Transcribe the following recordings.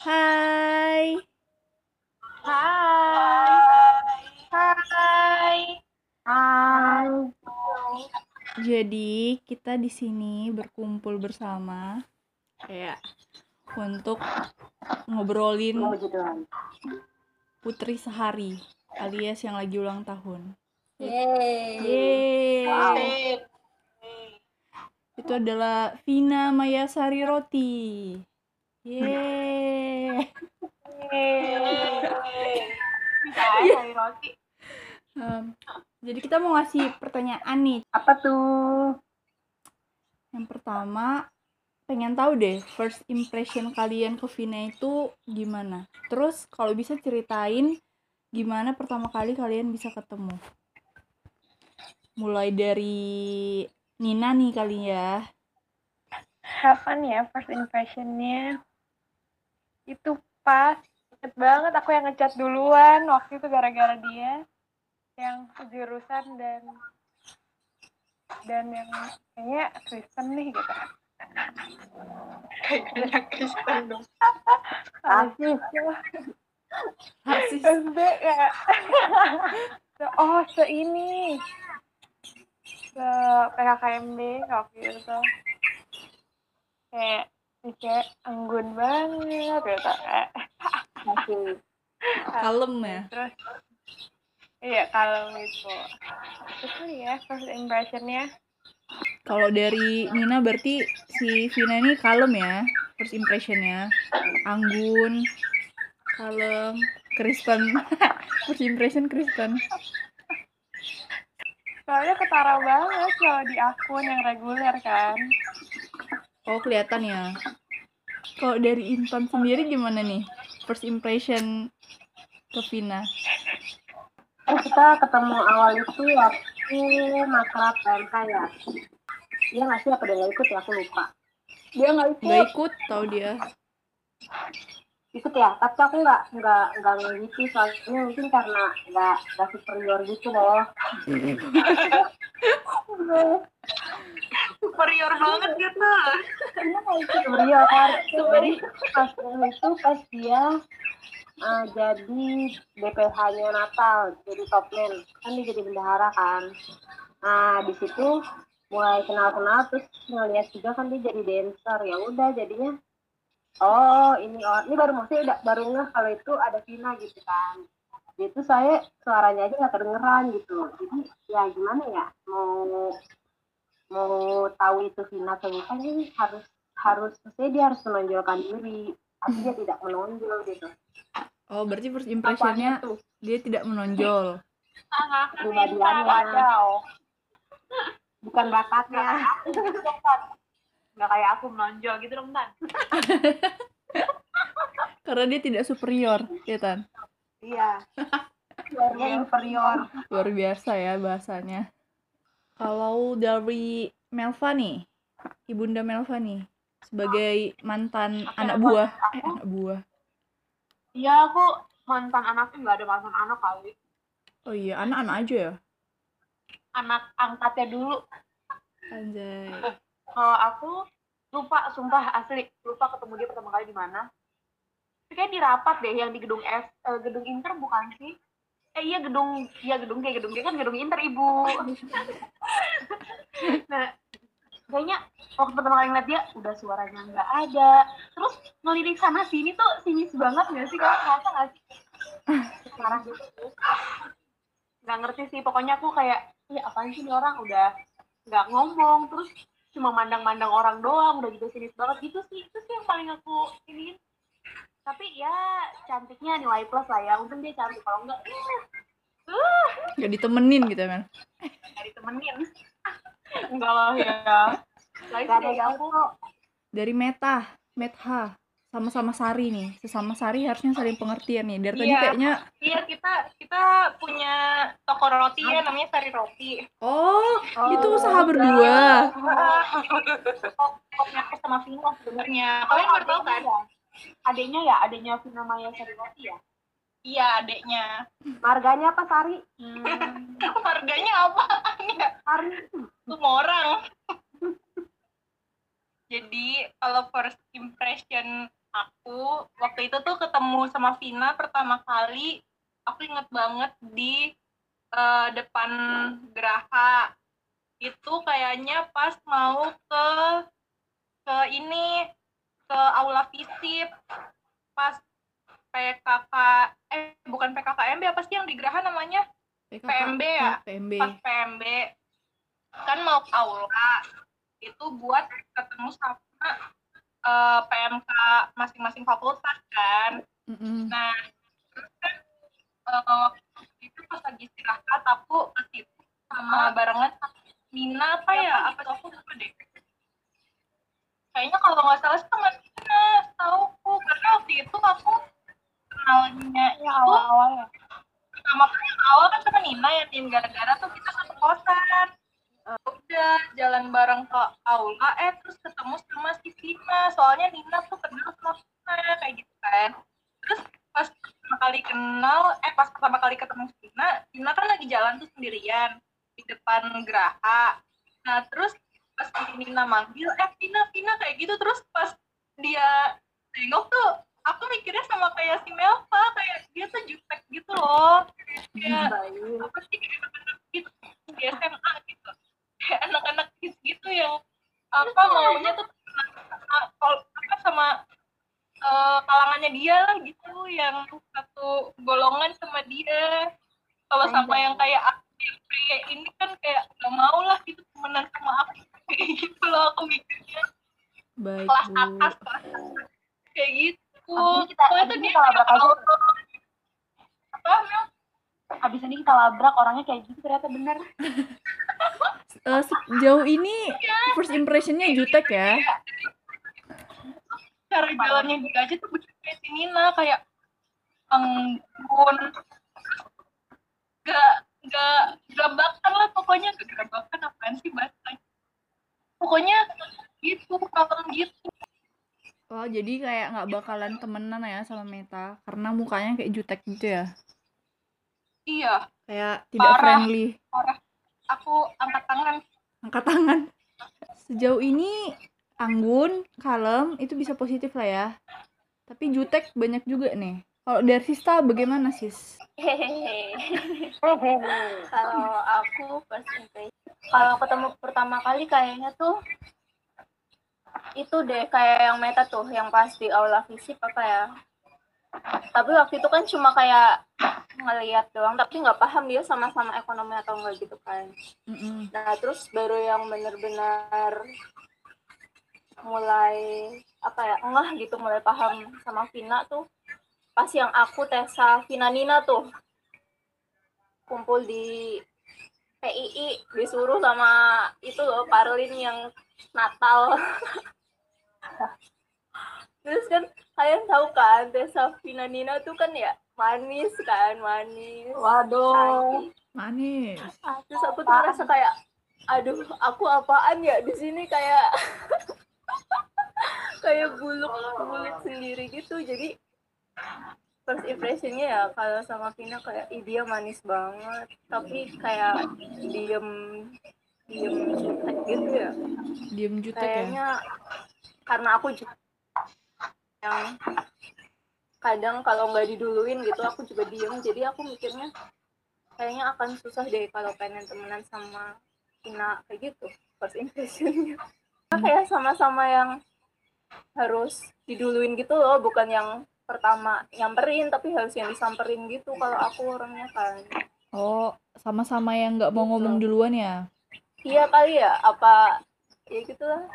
Hai. Hai. Hai. Hai. Jadi kita di sini berkumpul bersama kayak untuk ngobrolin Mau judul. Putri Sehari alias yang lagi ulang tahun. Yeay. Yeay. Wow. Itu adalah Vina Mayasari Roti. Yeay. Roti. Em, jadi kita mau ngasih pertanyaan nih. Apa tuh? Yang pertama, pengen tahu deh first impression kalian ke Vina itu gimana. Terus kalau bisa ceritain gimana pertama kali kalian bisa ketemu. Mulai dari Nina nih kali ya. Kapan ya first impressionnya? Itu pas. Ingat banget aku yang ngechat duluan waktu itu gara-gara dia yang jurusan dan dan yang kayaknya Kristen nih gitu. Kayaknya Kristen dong. Rasis. SD ya. oh, se ini. Se PKKMB waktu itu. Kayak kayak anggun banget gitu. Eh, Rasis. Kalem ya. Terus iya kalau itu. Itu ya first impressionnya. Kalau dari Nina berarti si Vina ini kalem ya first impressionnya. Anggun, kalem, Kristen. first impression Kristen. Soalnya ketara banget kalau di akun yang reguler kan. Oh kelihatan ya. Kalau dari Intan sendiri gimana nih? First impression ke Vina. Terus kita ketemu awal itu waktu makrab PMK ya. Dia nggak sih apa dia ikut ya? Aku lupa. Dia nggak ikut. Nggak ikut tau dia. Ikut ya, tapi aku nggak nggak nggak ngisi soalnya mungkin karena nggak nggak superior gitu loh. Superior banget gitu. superior kan. Jadi pas itu pas dia eh, jadi DPH-nya Natal, jadi top man. Kan dia jadi bendahara kan. Nah, di situ mulai kenal-kenal terus ngeliat juga kan dia jadi dancer. Ya udah jadinya oh ini oh ini baru maksudnya udah baru ngeh kalau itu ada Vina gitu kan. Itu saya suaranya aja nggak kedengeran gitu. Jadi ya gimana ya mau mau tahu itu Vina atau bukan ini harus harus maksudnya dia harus menonjolkan diri tapi dia tidak menonjol gitu Oh berarti first impressionnya dia tidak menonjol. Kepribadiannya. Wadaw. bukan bakatnya Nggak kayak aku menonjol gitu dong, Tan. Karena dia tidak superior, ya Tan. iya luarnya inferior Luar biasa ya bahasanya. Kalau dari Melva nih, Ibunda Melva nih, sebagai mantan anak buah, eh anak buah. Iya, aku mantan anaknya nggak ada mantan anak kali. Oh iya, anak-anak aja ya. Anak angkatnya dulu. Anjay. Kalau aku lupa, sumpah asli lupa ketemu dia pertama kali di mana. Kayak di rapat deh yang di gedung S, eh, gedung Inter bukan sih? Eh iya gedung, iya gedung kayak gedung G kan gedung Inter ibu. nah kayaknya waktu pertama kali ngeliat dia udah suaranya nggak ada. Terus ngelirik sana sini tuh sinis banget nggak sih? Kamu ngerasa nggak sih? Sekarang gitu. Nggak ngerti sih. Pokoknya aku kayak, ya apaan sih orang udah nggak ngomong terus cuma mandang-mandang orang doang udah gitu sinis banget gitu sih itu sih yang paling aku ini tapi ya cantiknya nilai plus lah ya untung dia cantik kalau enggak uh, Gak ditemenin gitu Mel. nggak ditemenin enggak lah ya lain Gak sih ada dari yang aku Dari Meta, Metha, sama-sama Sari nih. Sesama Sari harusnya saling pengertian nih. Dari tadi Iya. kayaknya, iya kita kita punya toko roti ya namanya Sari Roti oh, itu Oh, usaha berdua. koknya aku sama Vino sebenarnya kalian baru tahu kan adiknya ya adiknya Vino Maya Sari Roti ya iya adiknya marganya apa Sari Hmm. Harganya apa? Sari Semua orang. Jadi kalau first impression aku waktu itu tuh ketemu sama Vina pertama kali aku inget banget di eh, depan Geraha itu kayaknya pas mau ke ke ini ke aula visip pas PKK eh bukan PKKMB apa sih yang di Geraha namanya PKK, PMB ya? PMB. pas PMB kan mau ke aula itu buat ketemu sama eh, PMK masing-masing fakultas kan Mm-mm. nah terus kan eh, itu pas lagi istirahat aku ke situ sama barengan Nina apa ya apa tuh aku lupa deh kayaknya kalau nggak salah sama Nina tahu karena waktu itu aku kenalnya Ya awal-awal ya. pertama kali awal kan sama Nina ya tim gara-gara tuh kita satu kosan. Udah jalan bareng ke aula eh terus ketemu sama si Vina soalnya Nina tuh kenal sama Vina kayak gitu kan. Terus pas pertama kali kenal eh pas pertama kali ketemu Vina Vina kan lagi jalan tuh sendirian di depan Geraha. Nah terus pas Nina manggil eh Vina Vina kayak gitu. Terus pas dia tengok tuh aku mikirnya sama kayak si Melva kayak dia tuh jutek gitu loh. Kayak apa sih kayak anak-anak gitu di SMA gitu. Kayak anak-anak kids gitu yang apa maunya tuh sama- kalau- apa sama eh, kalangannya dia lah gitu yang satu golongan sama dia. Kalau sama yang kayak aku yang kayak ini kan kayak gak mau lah gitu temenan sama aku kayak gitu loh aku mikirnya Baik, kelas Bu. atas kelas atas kayak gitu Abis ini kita- Pokoknya abis tuh dia kita labrak kayak aja. apa Mel? Abis ini kita labrak orangnya kayak gitu ternyata bener. Eh, sejauh ini first impressionnya jutek ya. cara jalannya dia aja tuh bener kayak si Nina kayak anggun gak gak gerabakan lah pokoknya gak gerabakan apaan sih bahasanya pokoknya gitu kalem gitu Oh, jadi kayak nggak bakalan temenan ya sama Meta karena mukanya kayak jutek gitu ya. iya Kayak tidak Parah. friendly. aku angkat tangan Angkat tangan. Sejauh ini anggun, kalem itu bisa positif lah ya. Tapi jutek banyak juga nih. Kalau dari Sista bagaimana sis? Kalau aku first impression, kalau ketemu pertama kali kayaknya tuh itu deh kayak yang meta tuh, yang pas di aula fisip apa ya. Tapi waktu itu kan cuma kayak ngeliat doang, tapi nggak paham dia sama-sama ekonomi atau enggak gitu kan. Nah terus baru yang bener-bener mulai apa ya enggak gitu mulai paham sama Vina tuh pas yang aku Tessa Vina Nina tuh kumpul di PII disuruh sama itu loh Parlin yang Natal terus kan kalian tahu kan Tessa Vina Nina tuh kan ya manis kan manis Waduh. cantik Manis. Ah, terus aku tuh ngerasa kayak aduh aku apaan ya di sini kayak kayak buluk bulut sendiri gitu jadi first impressionnya ya kalau sama Vina kayak ih dia manis banget. Tapi kayak diem diem jutek gitu ya. Diem jutek ya. kayaknya karena aku juga yang kadang kalau nggak diduluin gitu aku juga diem. Jadi aku mikirnya kayaknya akan susah deh kalau pengen temenan sama Ina kayak gitu first impressionnya. Kayak sama-sama yang harus diduluin gitu loh bukan yang pertama nyamperin tapi harus yang disamperin gitu kalau aku orangnya kan Oh, sama-sama yang nggak mau ngomong duluan ya. iya kali ya apa ya gitulah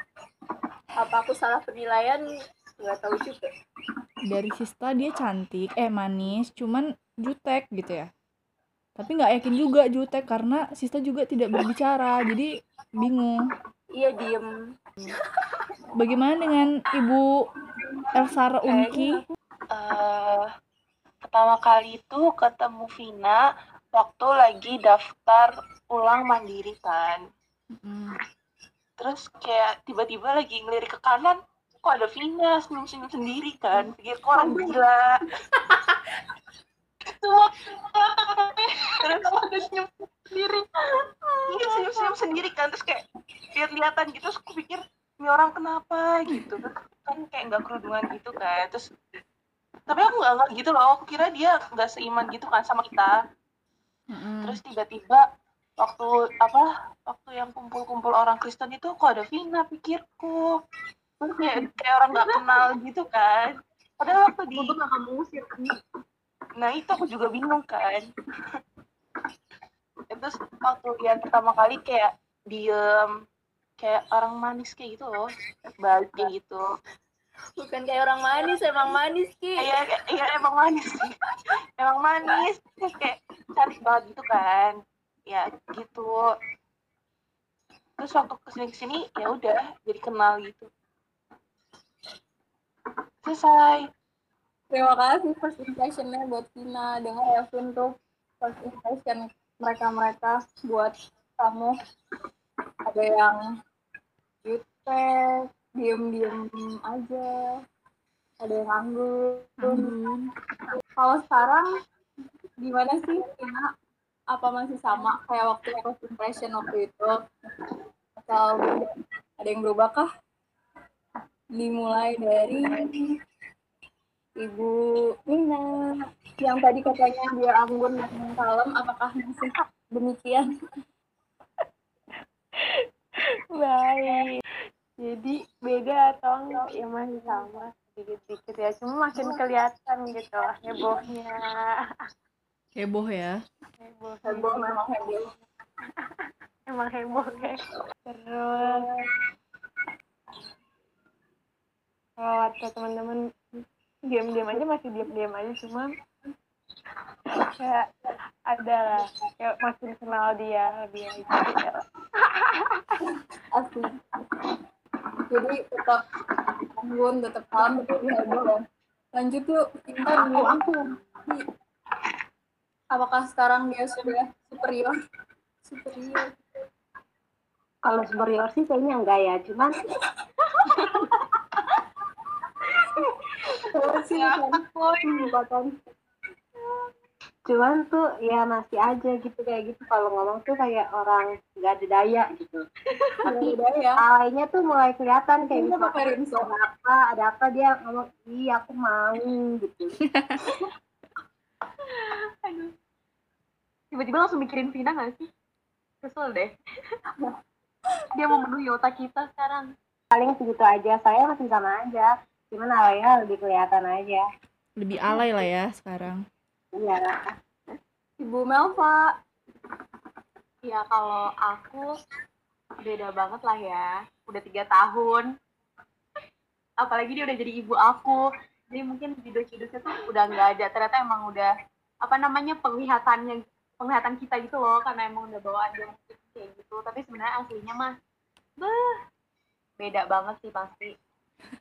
apa aku salah penilaian nggak tahu juga Dari Sista dia cantik, eh manis, cuman jutek gitu ya. Tapi nggak yakin juga jutek karena Sista juga tidak berbicara, jadi bingung. iya diem Bagaimana dengan Ibu Elsara Unki? Eh pertama kali itu ketemu Vina waktu lagi daftar ulang mandiri kan. Mm. Terus kayak tiba-tiba lagi ngelirik ke kanan, kok ada Vina senyum-senyum sendiri kan. Pikir kok orang gila. semua Terus ada senyum sendiri iya senyum-senyum sendiri kan. Terus kayak lihat-lihatan gitu, terus aku pikir ini orang kenapa gitu kan kayak nggak kerudungan gitu kan terus tapi aku nggak nggak gitu loh aku kira dia nggak seiman gitu kan sama kita. Mm-mm. terus tiba-tiba waktu apa waktu yang kumpul-kumpul orang Kristen itu kok ada Vina pikirku? Terus kayak kayak orang nggak kenal gitu kan. Padahal waktu di nggak kamu usir nah itu aku juga bingung kan. Terus waktu yang pertama kali kayak diem kayak orang manis kayak gitu loh baik kayak gitu bukan kayak orang manis emang manis ki. Iya iya emang manis. Sih emang manis. Terus kayak cantik banget gitu kan. Ya gitu. Terus waktu ke sini ke sini ya udah jadi kenal gitu. Selesai. Terima kasih first impressionnya buat Tina. Dengan Evin tuh first impression mereka mereka buat kamu. Ada yang jutek diem diem aja. Ada yang anggun Anggun. kalau sekarang gimana sih Tina? Apa masih sama? Kayak waktu first impression waktu itu? Atau ada yang berubah kah? Dimulai dari Ibu Nina yang tadi katanya dia anggun dan kalem apakah masih demikian? Baik jadi beda atau enggak ya masih sama. Sedikit-sedikit ya. Cuma makin kelihatan gitu hebohnya. Heboh ya. heboh. Heboh memang heboh. Emang heboh guys terus. Kalau kata teman-teman diam-diam aja masih diam-diam aja. Cuma kayak ada lah. Kayak makin kenal dia lebih aja gitu. asli jadi tetap anggun tetap tapi dia heboh lanjut yuk kita dulu aku apakah sekarang dia sudah superior? Superior. Kalau superior sih kayaknya enggak ya cuman sih kan cuman tuh ya masih aja gitu kayak gitu. Kalau ngomong tuh kayak orang nggak ada daya gitu. Tapi ya alainya tuh mulai kelihatan kayak Kita gitu. ada apa ada apa dia ngomong iya aku mau gitu. Tiba-tiba langsung mikirin Vina gak sih? Kesel deh. Dia mau memenuhi otak kita sekarang. Paling segitu aja. Saya masih sama aja. Cuman alainya lebih kelihatan aja. Lebih alay lah ya sekarang. Iya. Ibu Melva. Ya kalau aku beda banget lah ya. Udah tiga tahun. Apalagi dia udah jadi ibu aku. Jadi mungkin judul-judulnya tuh udah nggak ada. Ternyata emang udah apa namanya penglihatannya penglihatan kita gitu loh. Karena emang udah bawaan dia kayak gitu. Tapi sebenarnya aslinya mah beda banget sih pasti.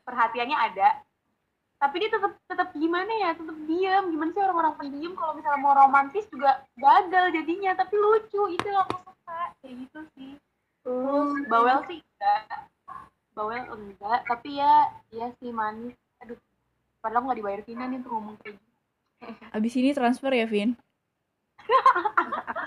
Perhatiannya ada tapi dia tetap tetap gimana ya? Tetap diam gimana sih orang-orang pendiam? Kalau misalnya mau romantis juga gagal jadinya. Tapi lucu. Itu yang aku suka. Kayak gitu sih. Terus bawel sih enggak. Bawel enggak. Tapi ya ya sih manis. Aduh. Padahal nggak dibayar Vina nih untuk ngomong kayak gitu Abis ini transfer ya, Vin?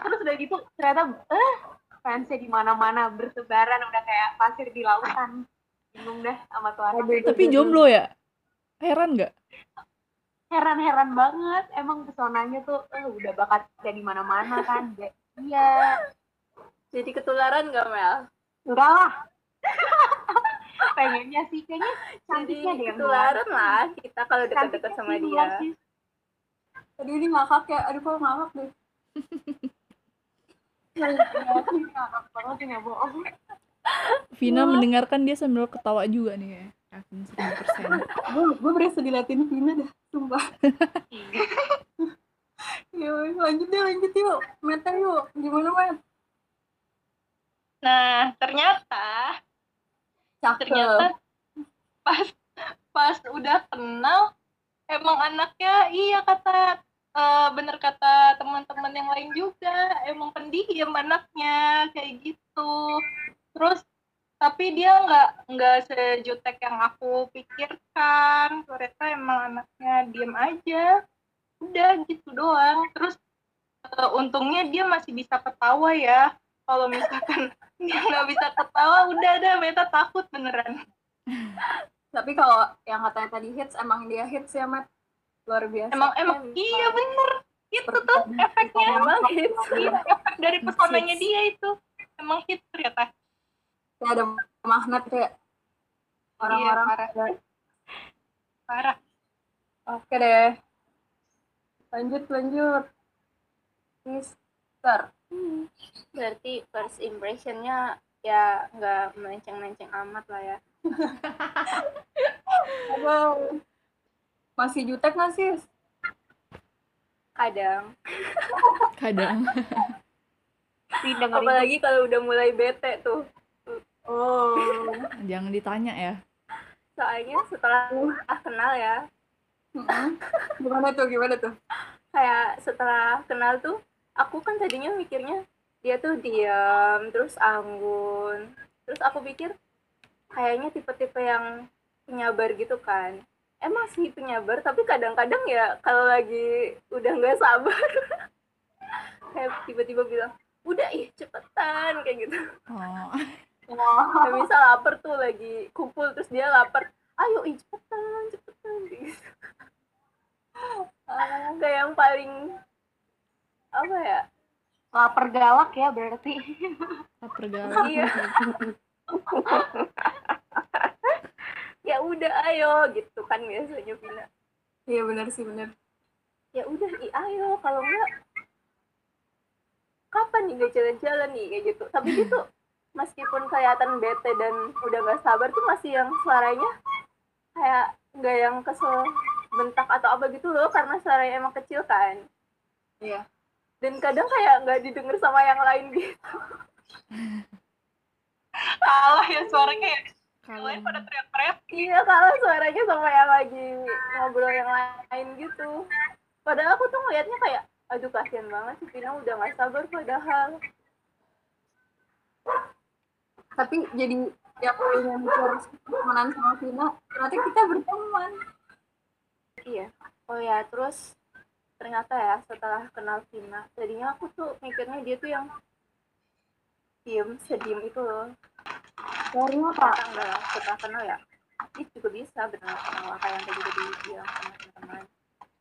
terus udah gitu ternyata eh fansnya di mana-mana bertebaran udah kayak pasir di lautan bingung dah sama tuh anak Tapi jomblo ya? Heran nggak? heran-heran banget. Emang pesonanya tuh eh, udah bakat jadi mana-mana kan? Iya. Jadi ketularan gak Mel? Enggak lah. Pengennya sih kayaknya jadi cantiknya deh yang ketularan lah kita kalau Cantiknya sama dia. sih. aduh ini ngakak ya. Aduh kok ngakak deh. Ngakak banget nggak bohong Vina mendengarkan dia sambil ketawa juga nih ya. Yakin 1000%. gue gue berasa dilatin Vina dah sumpah. Yuk lanjut deh lanjut yuk. Meta yuk gimana Met nah ternyata cakep. ternyata pas pas udah kenal emang anaknya iya kata eh, bener kata teman-teman yang lain juga emang pendiam anaknya kayak gitu terus tapi dia nggak nggak sejutek yang aku pikirkan. Ternyata emang anaknya diem aja. Udah gitu doang. Terus eh, untungnya dia masih bisa ketawa ya. Kalau misalkan dia nggak bisa ketawa udah ada Meta takut beneran. Tapi kalau yang katanya tadi hits emang dia hits ya, Matt. Luar biasa. emang emang iya bener. itu tuh efeknya. Emang hits. iya efek dari pesonanya dia itu. Emang hit ternyata Kayak ada magnet kayak iya orang-orang. parah parah Oke deh. Lanjut, lanjut. Mister. Berarti first impressionnya ya nggak melenceng-melenceng amat lah ya. Wow. Masih jutek nggak sih? Kadang. kadang Sih Apalagi kalau udah mulai bete tuh. Oh. jangan ditanya ya soalnya setelah kenal ya. Gimana tuh, gimana tuh? kayak setelah kenal tuh aku kan tadinya mikirnya dia tuh diam terus anggun terus aku pikir kayaknya tipe-tipe yang penyabar gitu kan emang sih penyabar tapi kadang-kadang ya kalau lagi udah nggak sabar kayak tiba-tiba bilang udah ih cepetan kayak gitu oh kayak misal lapar tuh lagi kumpul terus dia lapar. Ayo ih cepetan cepetan. Gitu kayak yang paling apa ya? Lapar galak ya berarti. lapar galak. Iya. Ya udah ayo gitu kan biasanya Vina. Iya benar sih benar. ya udah ih ayo kalau enggak kapan nih nggak jalan-jalan nih kayak gitu. Tapi gitu meskipun kelihatan bete dan udah nggak sabar tuh masih yang suaranya kayak nggak yang kesel bentak atau apa gitu loh karena suaranya emang kecil kan. Iya. dan kadang kayak nggak didengar sama yang lain gitu. Kalah ya suaranya ya. Yang lain pada teriak-teriak. Iya kalau suaranya sama yang lagi ngobrol yang lain gitu. Padahal aku tuh ngeliatnya kayak aduh kasihan banget sih Vina udah nggak sabar padahal Tapi jadi yang punya mikir temenan sama Vina, ternyata kita berteman. Iya. Oh ya, terus ternyata ya setelah kenal Vina, tadinya aku tuh mikirnya dia tuh yang diem, sediem itu loh. Karena apa? Enggak, setelah kenal ya, dia juga bisa benar kenal kayak yang tadi tadi bilang sama teman-teman.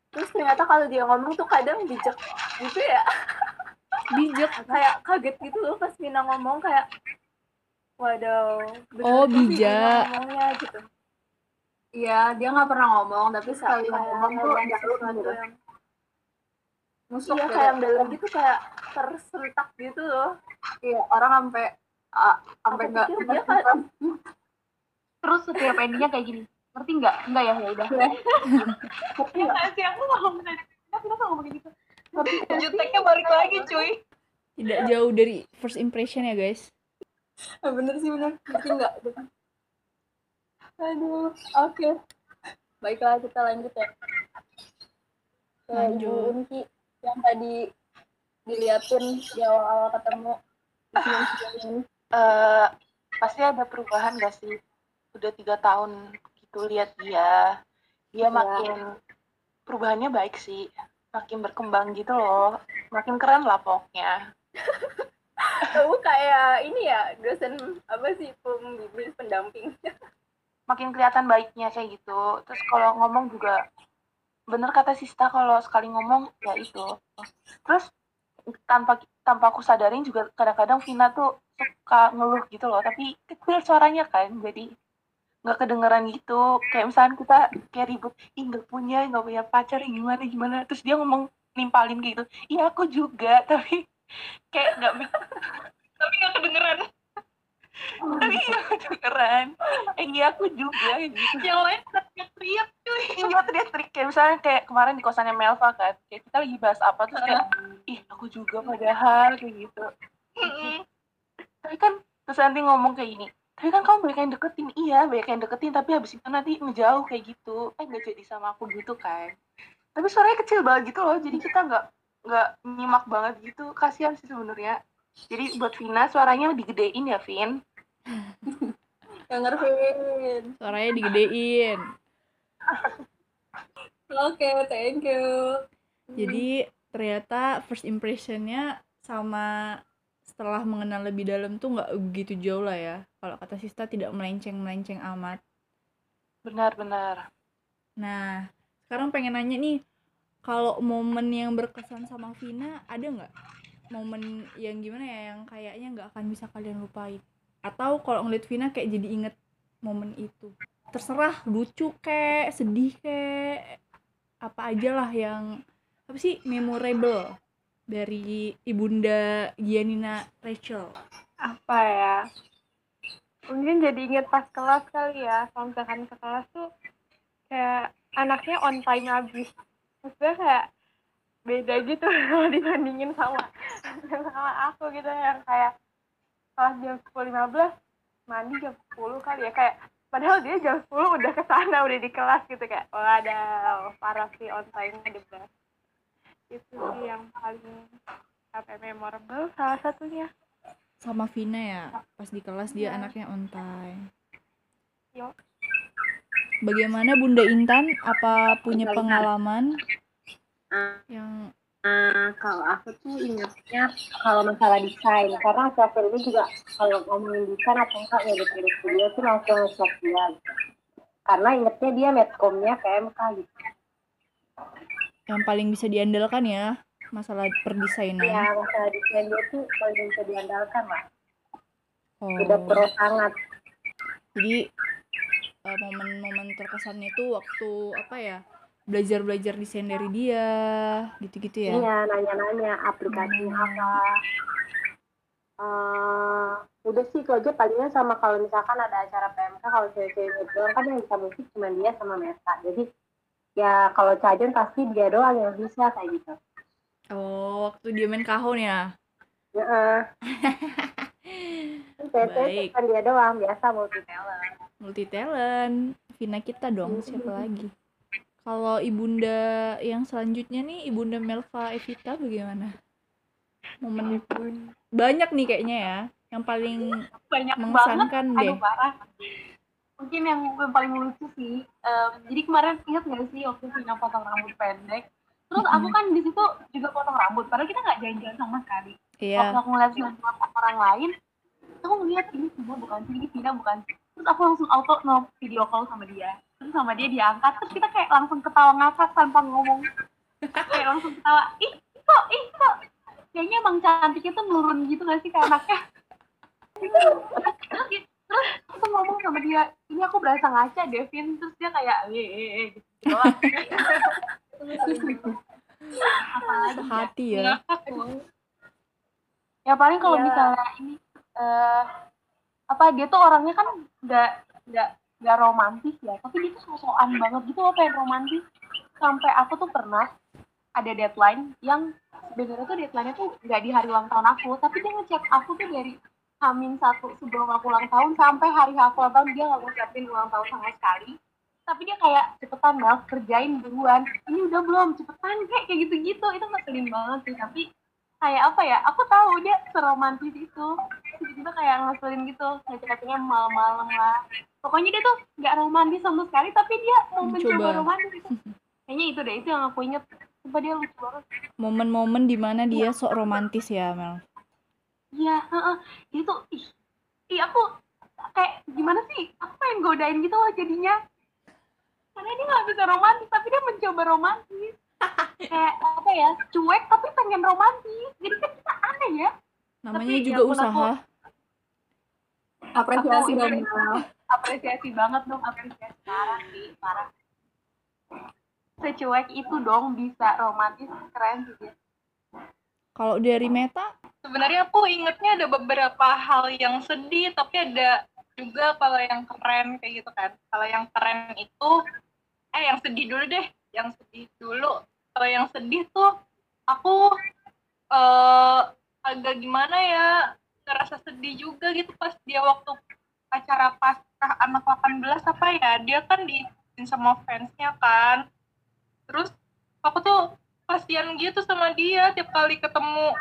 Terus ternyata kalau dia ngomong tuh kadang bijak gitu ya, bijak kayak kaget gitu loh pas Vina ngomong kayak, waduh. Oh, bijak. Ngomongnya gitu. Iya, dia nggak pernah ngomong, tapi Bisa sekali kayak ngomong tuh ngomong dalam sesuatu gitu. yang Nusuk iya gitu. kayak yang dalam gitu kayak tersentak gitu loh. Iya, orang sampai sampai nggak dia kan- Terus setiap endingnya kayak gini. Ngerti nggak? Enggak ya, ya udah. Ngerti ya nggak? nggak sih aku nggak tapi kenapa ngomong kayak gitu juteknya balik lagi cuy tidak jauh dari first impression ya guys bener sih bener, ngerti nggak? Aduh, oke. Baiklah kita lanjut ya. Ke Lanjut. Yang tadi diliatin di awal-awal ketemu. eh pasti ada perubahan gak sih? Udah tiga tahun gitu lihat dia, dia Iya. makin perubahannya baik sih, makin berkembang gitu loh, makin keren lah pokoknya. Kamu kayak ini ya dosen apa sih pembimbing pendamping. Makin kelihatan baiknya kayak gitu. Terus kalau ngomong juga bener kata Sista kalau sekali ngomong ya itu. Terus tanpa tanpa aku sadarin juga kadang-kadang Vina tuh suka ngeluh gitu loh, tapi kecil suaranya kan, jadi nggak kedengeran gitu. Kayak misalnya kita kayak ribut, ih nggak punya, nggak punya pacar, gimana gimana. Terus dia ngomong nimpalin gitu, iya aku juga, tapi kayak nggak tapi nggak kedengeran tapi nggak kedengeran. Eh iya aku juga gitu. yang lain pada teriak cuy Iya teriak-teriak kayak misalnya kayak kemarin di kosannya Melva kan, kayak kita lagi bahas apa terus kayak ih aku juga padahal kayak gitu. Tapi kan terus nanti ngomong kayak gini, tapi kan kamu banyak yang deketin, iya banyak yang deketin tapi habis itu nanti ngejauh kayak gitu, eh nggak jadi sama aku gitu kan. Tapi suaranya kecil banget gitu loh, jadi kita nggak nggak nyimak banget gitu, kasihan sih sebenarnya. Jadi buat Vina suaranya digedein ya Vin. Yang ngertiin. suaranya digedein Oke, thank you. jadi ternyata first impressionnya sama setelah mengenal lebih dalam tuh nggak begitu jauh lah ya kalau kata Sista tidak melenceng-melenceng amat Benar-benar. nah sekarang pengen nanya nih kalau momen yang berkesan sama Vina ada nggak? Momen yang gimana ya yang kayaknya nggak akan bisa kalian lupain? Atau kalau ngeliat Vina kayak jadi inget momen itu? Terserah lucu kek sedih kek apa aja lah yang apa sih memorable dari ibunda Gianina Rachel? Apa ya? Mungkin jadi inget pas kelas kali ya. Kalau misalkan ke kelas tuh kayak anaknya on time habis maksudnya kayak beda gitu kalau dibandingin sama sama aku gitu yang kayak kelas jam sepuluh lima belas mandi jam 10 kali ya kayak padahal dia jam 10 udah ke sana udah di kelas gitu kayak waduh parah sih on time best itu sih yang paling apa memorable salah satunya sama Vina ya pas di kelas dia Iya. anaknya on time Yo. Bagaimana Bunda Intan apa punya pengalaman Ah. yang Nah, kalau aku tuh ingetnya kalau masalah desain, karena akhir ini juga kalau ngomongin desain apa enggak ya di dia tuh langsung nge dia gitu. Karena ingetnya dia metkomnya PMK gitu. yang paling bisa diandalkan ya masalah perdesainan Ya, masalah desain dia tuh paling bisa diandalkan lah. oh Udah pro sangat. jadi eh, momen-momen terkesannya itu waktu apa ya belajar-belajar desain dari dia gitu-gitu ya Iya, nanya-nanya aplikasinya Hmm. apa. Eh, udah sih itu aja palingnya sama kalau misalkan ada acara PMK kalau cewek-cewek doang kan yang bisa musik cuma dia sama Meta jadi ya kalau Cajon pasti dia doang yang bisa kayak gitu oh waktu dia main kahon ya Heeh. Cewek Baik. kan dia doang biasa multi talent multi talent Vina kita dong siapa lagi? Kalau ibunda yang selanjutnya nih ibunda Melva Evita bagaimana? Momen banyak nih kayaknya ya yang paling banyak banget. mengesankan deh. Aduh parah. Mungkin yang, yang paling lucu sih em, jadi kemarin ingat nggak sih waktu Vina potong rambut pendek? Terus aku kan di situ juga potong rambut padahal kita nggak jalan-jalan sama sekali. Waktu iya aku ngeliat orang lain aku ngeliat ini Vina bukan sih ini Vina bukan sih. Terus aku langsung auto no video call sama dia. Terus sama dia diangkat terus kita kayak langsung ketawa ngakak tanpa ngomong. Kayak langsung ketawa ih kok ih kok? Kayaknya emang cantik itu menurun gitu gak sih ke anaknya? Terus terus aku ngomong sama dia ini aku berasa ngaca Devin. Terus dia kayak eh eh eh gitu apalagi ya hati ya. loh ya paling kalau Iya. misalnya ini eh apa dia tuh orangnya kan nggak nggak nggak romantis ya. Tapi dia tuh sosokan banget gitu loh pengen romantis. Sampai aku tuh pernah ada deadline yang sebenarnya tuh deadline-nya tuh nggak di hari ulang tahun aku tapi dia ngechat aku tuh dari Hamin satu sebelum aku ulang tahun sampai hari aku ulang tahun dia nggak ngucapin ulang tahun sama sekali. Tapi dia kayak cepetan Mel kerjain duluan. Ini udah belum? Cepetan kayak kayak gitu-gitu. Itu ngeselin banget sih tapi kayak apa ya aku tahu dia seromantis itu. Tiba-tiba kayak ngeselin gitu ngecek-ngeceknya malam-malam lah. Pokoknya dia tuh nggak romantis sama sekali tapi dia mau mencoba. romantis. Gitu. kayaknya itu deh itu yang aku inget Sumpah dia lucu banget. Momen-momen di mana dia sok romantis ya Mel? Iya heeh. dia tuh ih ih aku kayak gimana sih? Aku pengen godain gitu loh jadinya. Karena dia nggak bisa romantis tapi dia mencoba romantis kayak apa ya cuek tapi pengen romantis. Jadi kan kita aneh ya. Namanya Tapi, juga ya usaha. apresiasi Aku- dong apresiasi banget dong apresiasi parah sih parah secuek itu dong bisa romantis keren sih dia. Kalau dari Meta? Sebenarnya aku ingetnya ada beberapa hal yang sedih tapi ada juga kalau yang keren kayak gitu kan. Kalau yang keren itu eh yang sedih dulu deh yang sedih dulu. Kalau yang sedih tuh aku eh agak gimana ya ngerasa sedih juga gitu pas dia waktu acara pascah anak 18 apa ya dia kan diizin sama fansnya kan. Terus aku tuh kasihan gitu sama dia tiap kali ketemu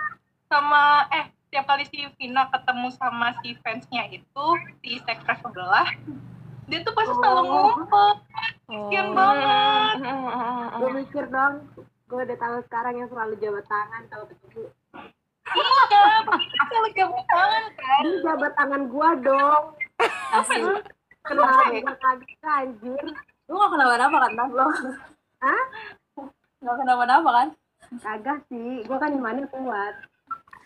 sama eh tiap kali si Vina ketemu sama si fansnya itu si sekre sebelah dia tuh pasti selalu ngumpet kasihan oh banget gue mikir dong gue udah tahu sekarang yang selalu jabat tangan kalau ketemu iya kita lega tangan kan Ini jabat tangan gua dong. Kenapa kaget anjir? Lu gak kenapa-napa kan? Lo? Hah? Gak kenapa-napa kan? Kagak sih, gua kan imannya kuat.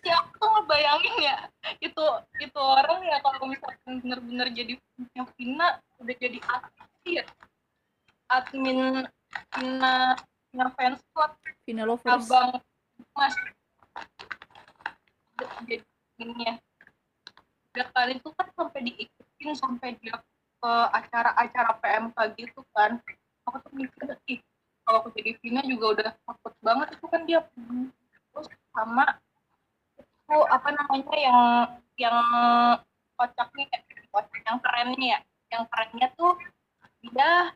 ya aku tuh ngebayangin ya itu itu orang ya kalau misalkan bener-bener jadi punya Vina udah jadi admin. Ya admin Vina Vina fans club. Vina lovers. Abang mas. Jadi ya udah kali itu kan sampai diikutin sampai dia ke acara-acara PMK gitu kan. Aku tuh mikir ih kalau aku jadi Vina juga udah takut banget itu kan dia. Terus sama itu apa namanya yang yang kocaknya kocak yang kerennya ya yang kerennya tuh dia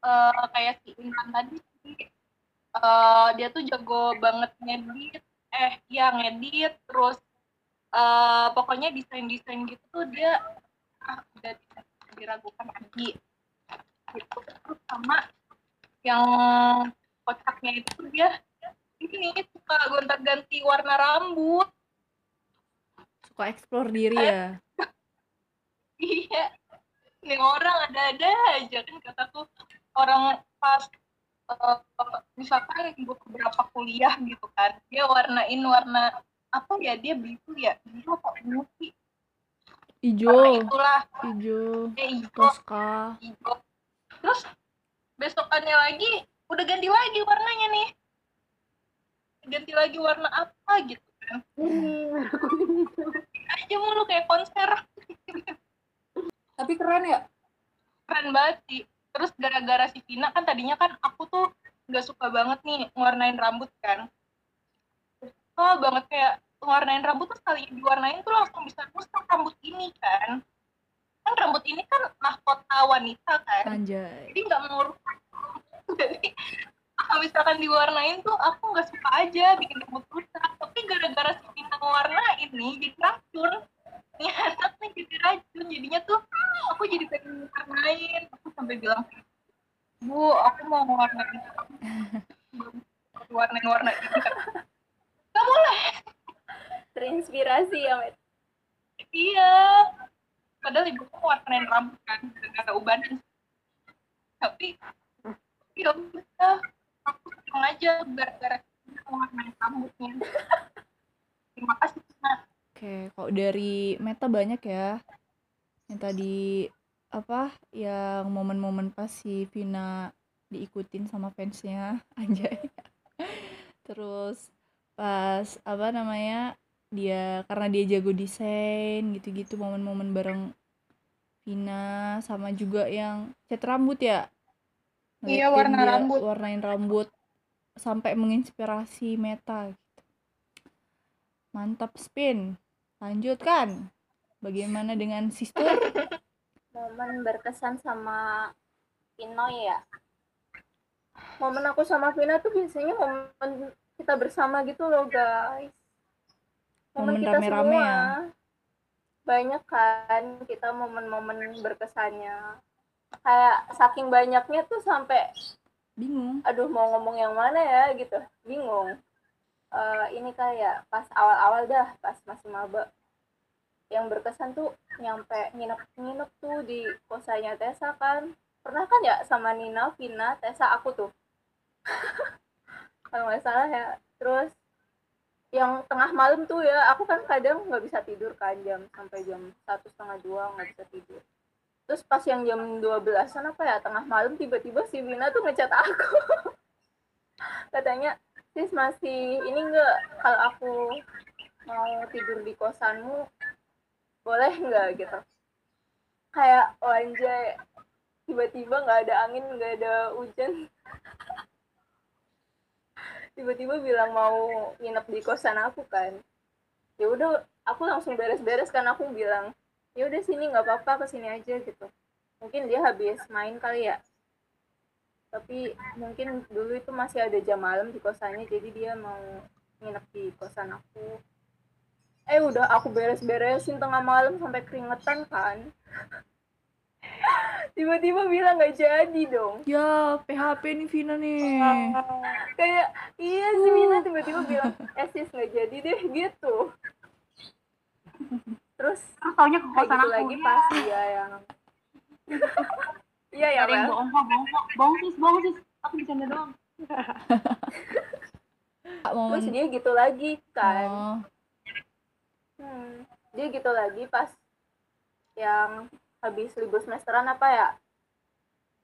eh, kayak si Intan tadi eh, dia tuh jago banget ngedit eh ya ngedit terus eh, pokoknya desain desain gitu tuh dia ah, udah bisa diragukan lagi. Gitu. Terus sama yang kocaknya itu dia ini suka gonta ganti warna rambut. Suka explore diri ya? Iya ini orang ada-ada aja kan kataku orang pas eh, misalkan beberapa kuliah gitu kan dia warnain warna apa ya dia biru ya biru apa ungu sih warna itulah. Hijau. Toska hijau. Terus besokannya lagi udah ganti lagi warnanya nih. Ganti lagi warna apa gitu kan. Aja mulu kayak konser Tapi keren ya? keren banget sih. Terus gara-gara si Vina kan tadinya kan aku tuh nggak suka banget nih ngewarnain rambut kan? Suka banget kayak ngewarnain rambut tuh sekali diwarnain tuh langsung bisa rusak rambut ini kan? Kan rambut ini kan mahkota wanita kan? Anjay. Jadi nggak mau rusak jadi kalau misalkan diwarnain tuh aku nggak suka aja bikin rambut rusak. Tapi gara-gara si Vina ngewarnain nih jadi racun anak nih jadi racun jadinya tuh aku jadi pengen warnain aku sampai bilang bu aku mau warnain warna ini nggak boleh terinspirasi ya Met. iya. Padahal ibu aku warnain rambut kan gara-gara ubanan. Tapi ya udah aku seneng aja gara-gara warnain rambutnya. Terima kasih Nah, Oke, kalau dari Meta banyak ya. Yang tadi apa yang momen-momen pas si Vina diikutin sama fansnya anjay. Terus pas apa namanya dia karena dia jago desain gitu-gitu momen-momen bareng Vina sama juga yang cat rambut ya. Iya, Ngeliatin warna dia rambut. Warnain rambut sampai menginspirasi Meta gitu. Mantap spin. Lanjutkan. Bagaimana dengan sister? momen berkesan sama Pinoy ya momen aku sama Vina tuh biasanya momen kita bersama gitu loh guys Momen kita rame-rame semua ya? banyak kan kita momen-momen berkesannya kayak saking banyaknya tuh sampai Bingung. aduh mau ngomong yang mana ya gitu bingung Eh, ini kayak pas awal-awal dah pas masih maba. Yang berkesan tuh nyampe nginep-nginep tuh di kosannya Tessa kan. Pernah kan ya sama Nina, Vina, Tessa aku tuh. Kalau nggak salah ya. Terus yang tengah malam tuh ya aku kan kadang nggak bisa tidur kan jam sampai jam satu setengah dua nggak bisa tidur. Terus pas yang jam 12an apa ya tengah malam tiba-tiba si Vina tuh ngechat aku. Katanya sis masih ini enggak kalau aku mau tidur di kosanmu boleh nggak gitu? Kayak oh tiba-tiba nggak ada angin nggak ada hujan. Tiba-tiba bilang mau nginep di kosan aku kan. Ya udah aku langsung beres-beres kan aku bilang ya udah sini nggak apa-apa ke sini aja gitu. Mungkin dia habis main kali ya tapi mungkin dulu itu masih ada jam malam di kosannya jadi dia mau nginep di kosan aku eh udah aku beres-beresin tengah malam sampai keringetan kan tiba-tiba bilang nggak jadi dong Ya, PHP nih Vina nih. kayak iya si Mina tiba-tiba bilang eh sis nggak jadi deh gitu terus Terus taunya ke kosan aku. lagi pas dia yang iya ya Mel bohong kok, bohong kok. Bohong sis, bohong sis. Aku bercanda doang. Momen terus dia gitu lagi kan. Oh, Hmm, dia gitu lagi pas yang habis libur semesteran apa ya.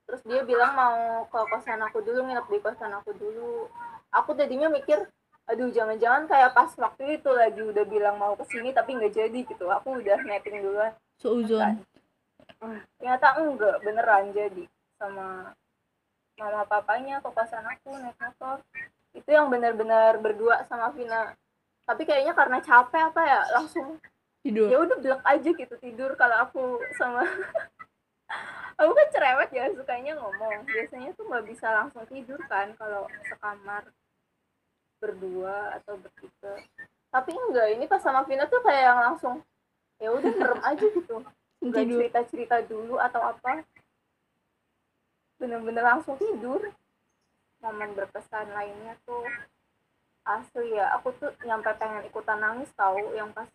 Terus dia bilang mau ke kosan aku dulu nginep di kosan aku dulu. Aku tadinya mikir aduh jangan-jangan kayak pas waktu itu lagi udah bilang mau ke sini tapi nggak jadi gitu. Aku udah netting duluan. Seuzon. Ternyata enggak beneran jadi. Sama mama papanya ke kosan aku naik motor. Itu yang benar-benar berdua sama Vina. Tapi kayaknya karena capek apa ya langsung Tidur. ya udah blek aja gitu tidur kalau aku sama aku kan cerewet ya sukanya ngomong. Biasanya tuh nggak bisa langsung tidur kan kalau sekamar berdua atau bertiga. Tapi enggak ini pas sama Vina tuh kayak yang langsung ya udah merem aja gitu nggak cerita cerita dulu atau apa? Bener-bener langsung tidur. Momen berkesan lainnya tuh asli ya. Aku tuh nyampe pengen ikutan nangis tahu yang pas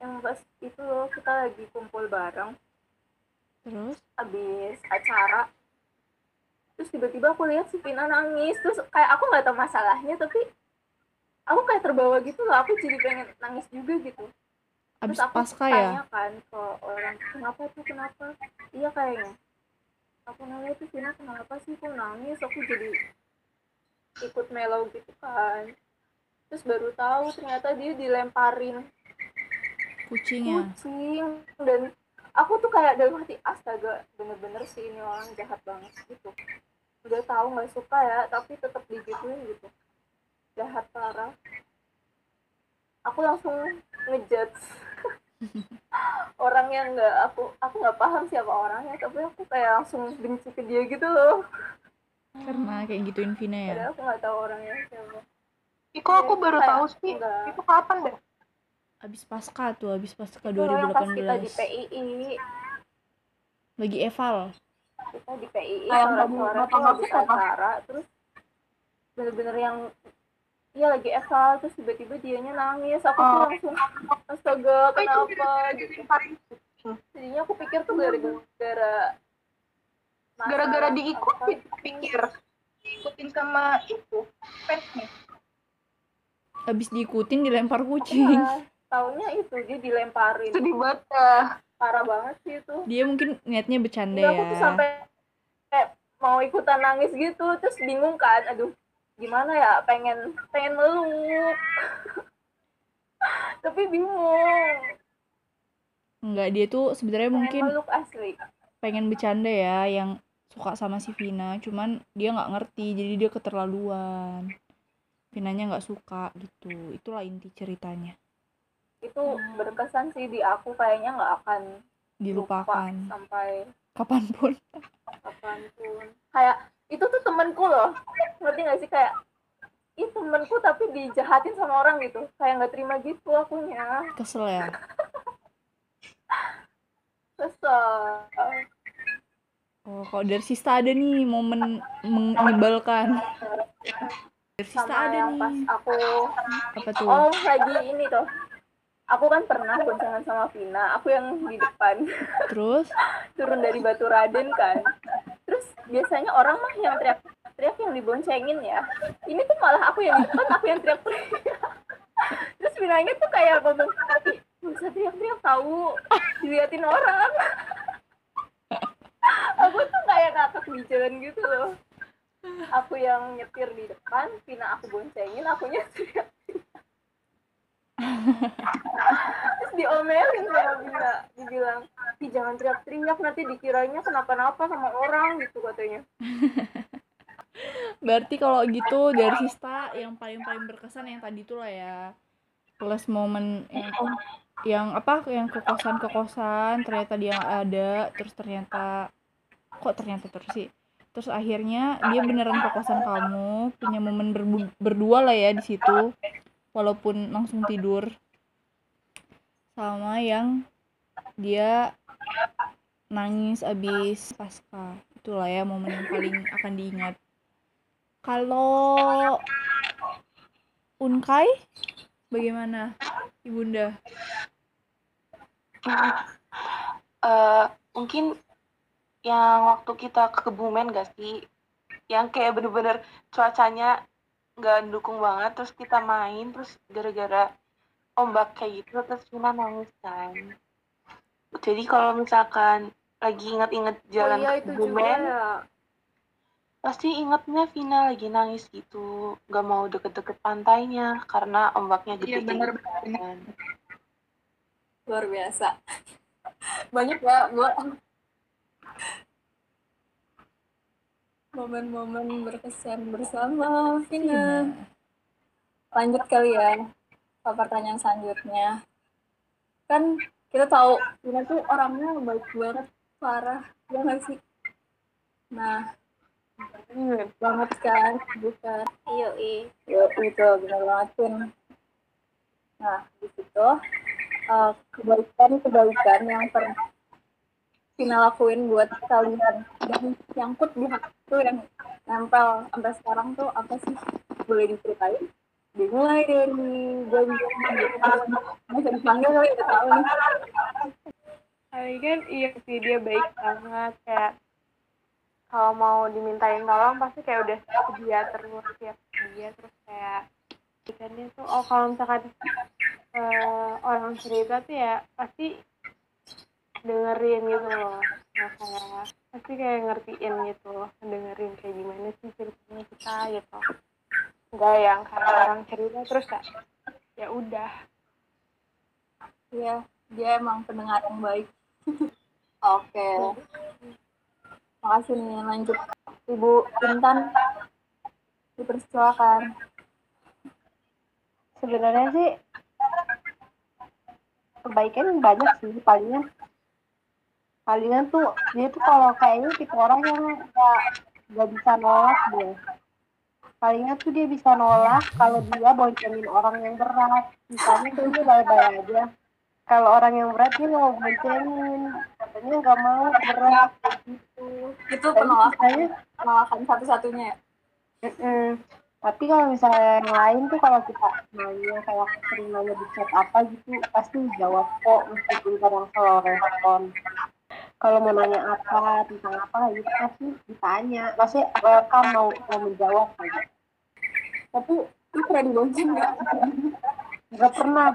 yang pas itu loh kita lagi kumpul bareng. Terus? Habis acara. Terus tiba-tiba aku lihat si Vina nangis. Terus kayak aku nggak tahu masalahnya tapi aku kayak terbawa gitu loh. Aku jadi pengen nangis juga gitu abis terus aku pasca ya? tanya kan ke orang kenapa tuh kenapa? Iya kayaknya. Aku nanya tuh Vina kenapa sih? Kok nangis? Aku jadi ikut mellow gitu kan. Terus baru tahu ternyata dia dilemparin Kucing ya? kucing. Dan aku tuh kayak dalam hati astaga bener-bener sih ini orang jahat banget gitu. Udah tahu nggak suka ya tapi tetap digituin gitu. Jahat parah aku langsung ngejudge orang yang nggak aku aku nggak paham siapa orangnya tapi aku kayak langsung benci ke dia gitu loh Karena kayak gituin Vina ya? padahal aku nggak tahu orangnya siapa Ih, kok aku baru Kayak tahu sih enggak. itu kapan dah Abis pasca tuh, abis pasca Itu yang pas kita di 2018. PII Lagi eval. kita di PII yang sore-sore tuh nonton habis itu apa? acara terus bener-bener yang iya lagi eval terus tiba-tiba dianya nangis. Aku tuh Oh. langsung astaga Oh, itu kenapa? Gitu. Jadinya aku pikir tuh gara-gara gara-gara diikutin aku pikir. Diikutin sama itu fansnya. Abis diikutin dilempar kucing. Iya, taunya itu dia dilemparin. Sedih banget parah banget sih itu. Dia mungkin niatnya bercanda Enggak, aku tuh ya. sampai kayak mau ikutan nangis gitu terus bingung kan aduh gimana ya pengen pengen meluk tapi bingung. Enggak, dia tuh sebenarnya mungkin meluk asli. pengen bercanda ya yang suka sama si Vina cuman dia nggak ngerti jadi dia keterlaluan. Vinanya nggak suka gitu itulah inti ceritanya. Itu berkesan sih di aku kayaknya nggak akan lupa dilupakan. sampai kapan pun. Kapan pun. Kayak itu tuh temenku loh. Ngerti gak sih? Kayak ih temenku tapi dijahatin sama orang gitu. Kayak nggak terima gitu akunya. Kesel ya? Kesel. Oh kalau dari Sista ada nih momen mengibalkan dari Sista sama ada yang pas nih aku apa tuh? Oh, lagi ini tuh. Aku kan pernah boncengan sama Vina. Aku yang di depan. Terus? Turun dari Batu Raden kan. Biasanya orang mah yang teriak-teriak yang diboncengin ya. Ini tuh malah aku yang di aku yang teriak-teriak. Terus Vinanya tuh kayak ngomong, "Ih, nggak usah teriak-teriak tahu, diliatin orang. aku tuh kayak ngakak di jalan gitu loh. Aku yang nyetir di depan, Vina aku boncengin, akunya teriak terus diomelin sama Bina dibilang Ih, jangan teriak-teriak nanti dikiranya kenapa-napa sama orang gitu katanya. Berarti kalau gitu dari Sista yang paling paling berkesan yang tadi tuh lah ya. Plus momen yang yang apa yang ke kosan ke kosan ternyata dia ada terus ternyata kok ternyata terus sih. Terus akhirnya dia beneran ke kosan kamu punya momen berdua lah ya di situ walaupun langsung tidur. Sama yang dia nangis abis pasca. Itulah ya momen yang paling akan diingat. Kalau Unkai bagaimana ibunda? Eh, mungkin yang waktu kita ke Kebumen gak sih? Yang kayak bener-bener cuacanya nggak dukung banget terus kita main terus gara-gara ombak kayak gitu terus Vina nangis kan. Jadi kalau misalkan lagi inget-inget oh jalan iya ke Kebumen ya. pasti ingetnya Vina lagi nangis gitu. Nggak mau deket-deket pantainya karena ombaknya gede Iya, kayak bener, gitu kan. luar biasa. Banyak ya bu momen-momen berkesan bersama Vina lanjut kali ya ke pertanyaan selanjutnya. Kan kita tahu Vina tuh orangnya baik banget parah ya nggak sih? Nah banget kan bukan? Iya iya. Itu benar banget Vin. Nah, di situ eh, kebaikan-kebaikan yang pernah Vina lakuin buat kalian dan nyangkut di hati tuh yang nempel sampai sekarang tuh apa sih? Boleh diceritain? Dimulai dari janjian Masih dipanggil kali udah tahu nih. Kan iya sih dia baik banget kayak kalau mau dimintain tolong pasti kayak udah sedia terus siap dia terus kayak kan dia tuh oh kalau misalkan eh, orang cerita tuh ya pasti dengerin gitu loh nah, kayak pasti kayak ngertiin gitu dengerin kayak gimana sih ceritanya kita gitu enggak yang kayak orang cerita terus kayak ya udah Iya, dia emang pendengar yang baik. Oke. Makasih nih, lanjut. Ibu Intan, dipersilakan. sebenarnya sih kebaikan banyak sih palingan palingan tuh dia tuh kalau kayaknya tipe orang yang nggak nggak bisa nolak dia palingan tuh dia bisa nolak kalau dia boncengin orang yang berat misalnya tuh dia baik-baik aja kalau orang yang berat dia mau boncengin katanya nggak mau berat gitu Itu penolakan, penolakan satu-satunya ya? Mm-mm. Tapi kalau misalnya yang lain tuh kalau kita nanya kayak sering nanya di chat apa gitu pasti jawab kok meskipun kadang selalu respon. Kalau mau nanya apa tentang apa gitu pasti ditanya. Maksudnya welcome mau mau menjawab gitu. Tapi itu pernah dibonceng nggak? Gak pernah.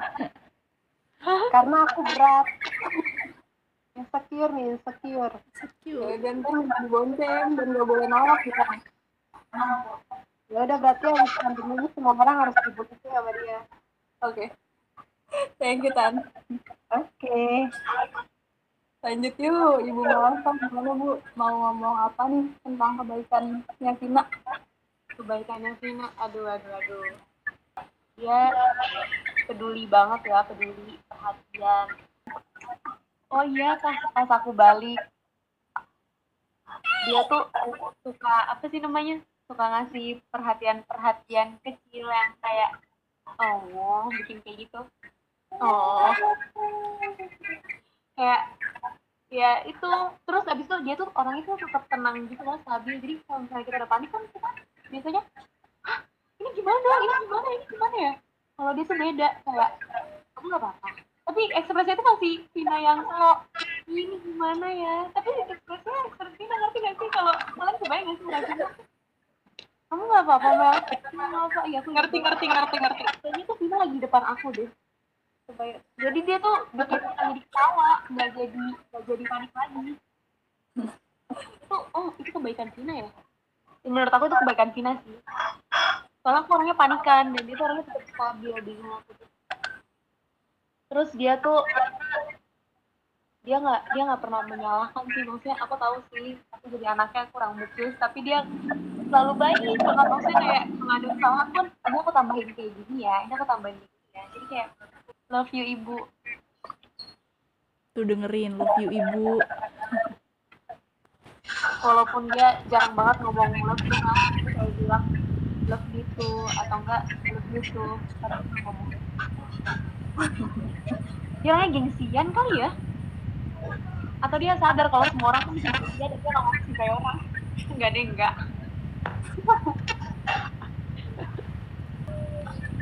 Karena aku berat. Insecure nih, insecure. Ya, dan nggak dibonceng dan nggak boleh nolak gitu. Ya udah berarti yang samping ini semua orang harus dibutuhin sama dia. Oke. Thank you, Tan. Oke. Lanjut yuk, Ibu Malfa. Gimana, Bu? Mau ngomong apa nih tentang kebaikannya Vina? kebaikannya Vina aduh aduh aduh dia peduli banget ya peduli perhatian oh iya pas pas aku balik dia tuh suka apa sih namanya suka ngasih perhatian perhatian kecil yang kayak oh bikin kayak gitu oh kayak ya itu terus abis itu dia tuh orang itu tetap tenang gitu loh stabil. Jadi kalau misalnya kita udah panik kan kita biasanya Hah, ini gimana? Ini gimana? Ini gimana ya? Kalau dia tuh beda kayak aku nggak apa-apa. Tapi ekspresinya itu masih Vina yang kalau ini gimana ya? Tapi ekspresinya ekspresi Vina ngerti gak sih? Kalau kalian kebayang gak sih ngeliatin kamu nggak apa-apa Mel kamu nggak apa iya aku ngerti ngerti ngerti ngerti. Kayaknya tuh Vina lagi di depan aku deh Jadi dia tuh bikin kita jadi ketawa nggak jadi nggak jadi panik lagi. Itu oh itu kebaikan Vina ya? Menurut aku itu kebaikan Vina sih. Soalnya aku orangnya panikan dan dia tuh orangnya tetap stabil aku tuh. Terus dia tuh dia nggak dia nggak pernah menyalahkan sih. Maksudnya aku tahu sih aku jadi anaknya kurang becus tapi dia selalu baik. Banget maksudnya kayak mengadu kesalahan pun ini aku tambahin kayak gini ya ini aku tambahin kayak gini ya. Jadi kayak love you ibu. Tuh dengerin love you ibu. Walaupun dia jarang banget ngomong love you tapi kayak bilang love you too atau enggak love kadang dia ngomong. Dia gengsian kali ya? Atau dia sadar kalau semua orang tuh bisa dia dan dia mau kayak orang? Enggak deh enggak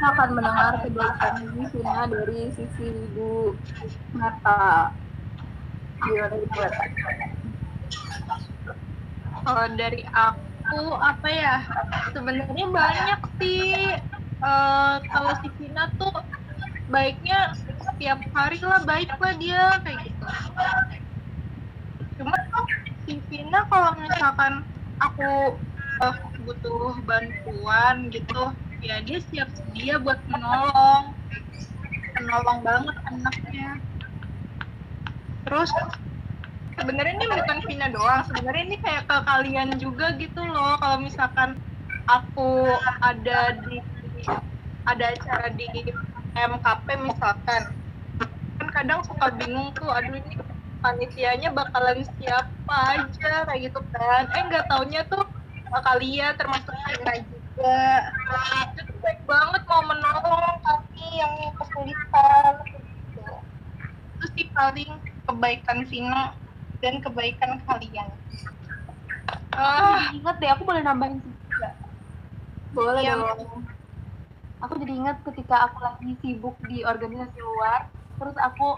Kita akan mendengar kebaikan ini Vina dari sisi Ibu Nata. Gimana Ibu Nata? kalau dari aku apa ya sebenarnya banyak sih Eh, kalau si Vina tuh baiknya setiap hari lah baik lah dia kayak gitu cuma si Vina kalau misalkan aku eh, butuh bantuan gitu ya dia siap sedia buat menolong. Menolong banget anaknya. Terus sebenarnya ini bukan Vina doang. Sebenarnya ini kayak ke kalian juga gitu loh. Kalau misalkan aku ada di ada acara di MKP misalkan kan kadang suka bingung tuh aduh ini panitianya bakalan siapa aja? Kayak gitu kan. Eh nggak taunya tuh kalian termasuk Vina juga itu baik banget mau menolong kami yang kesulitan gitu. itu sih paling kebaikan Vina dan kebaikan kalian ah inget deh aku boleh nambahin juga Boleh Iya. dong. aku jadi ingat ketika aku lagi sibuk di organisasi luar terus aku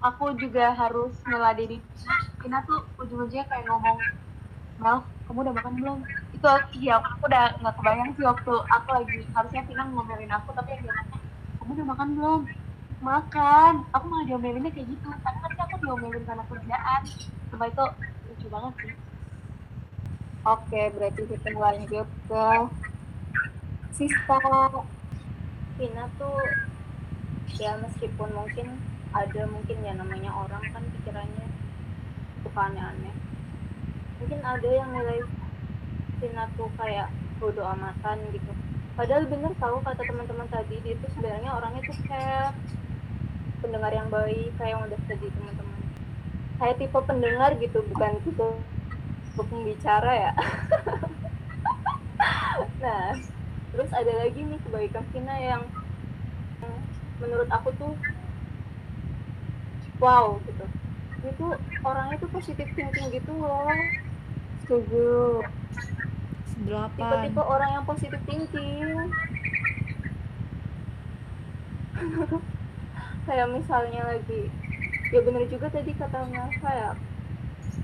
aku juga harus ngeladeni Ina tuh ujung-ujungnya kayak ngomong Mel kamu udah makan belum itu iya aku udah nggak kebayang sih waktu aku lagi harusnya Tina ngomelin aku tapi yang dia nanya kamu udah makan belum? Makan. Aku malah diomelinnya kayak gitu karena nanti aku diomelin karena kerjaan. Cuma itu lucu banget sih. Oke, berarti kita lanjut ke Sista. Vina tuh ya meskipun mungkin ada mungkin ya namanya orang kan pikirannya suka aneh-aneh. Mungkin ada yang nilai Vina tuh kayak bodoh amatan gitu. Padahal bener tahu kata teman-teman tadi dia tuh sebenarnya orangnya tuh kayak pendengar yang baik kayak yang udah tadi teman-teman. Kayak tipe pendengar gitu bukan tipe pembicara ya. Nah terus ada lagi nih kebaikan Vina yang yang menurut aku tuh wow gitu. Itu orangnya tuh positif thinking gitu loh. Setuju. Tipe-tipe orang yang positif thinking. Kayak misalnya lagi ya bener juga tadi katanya saya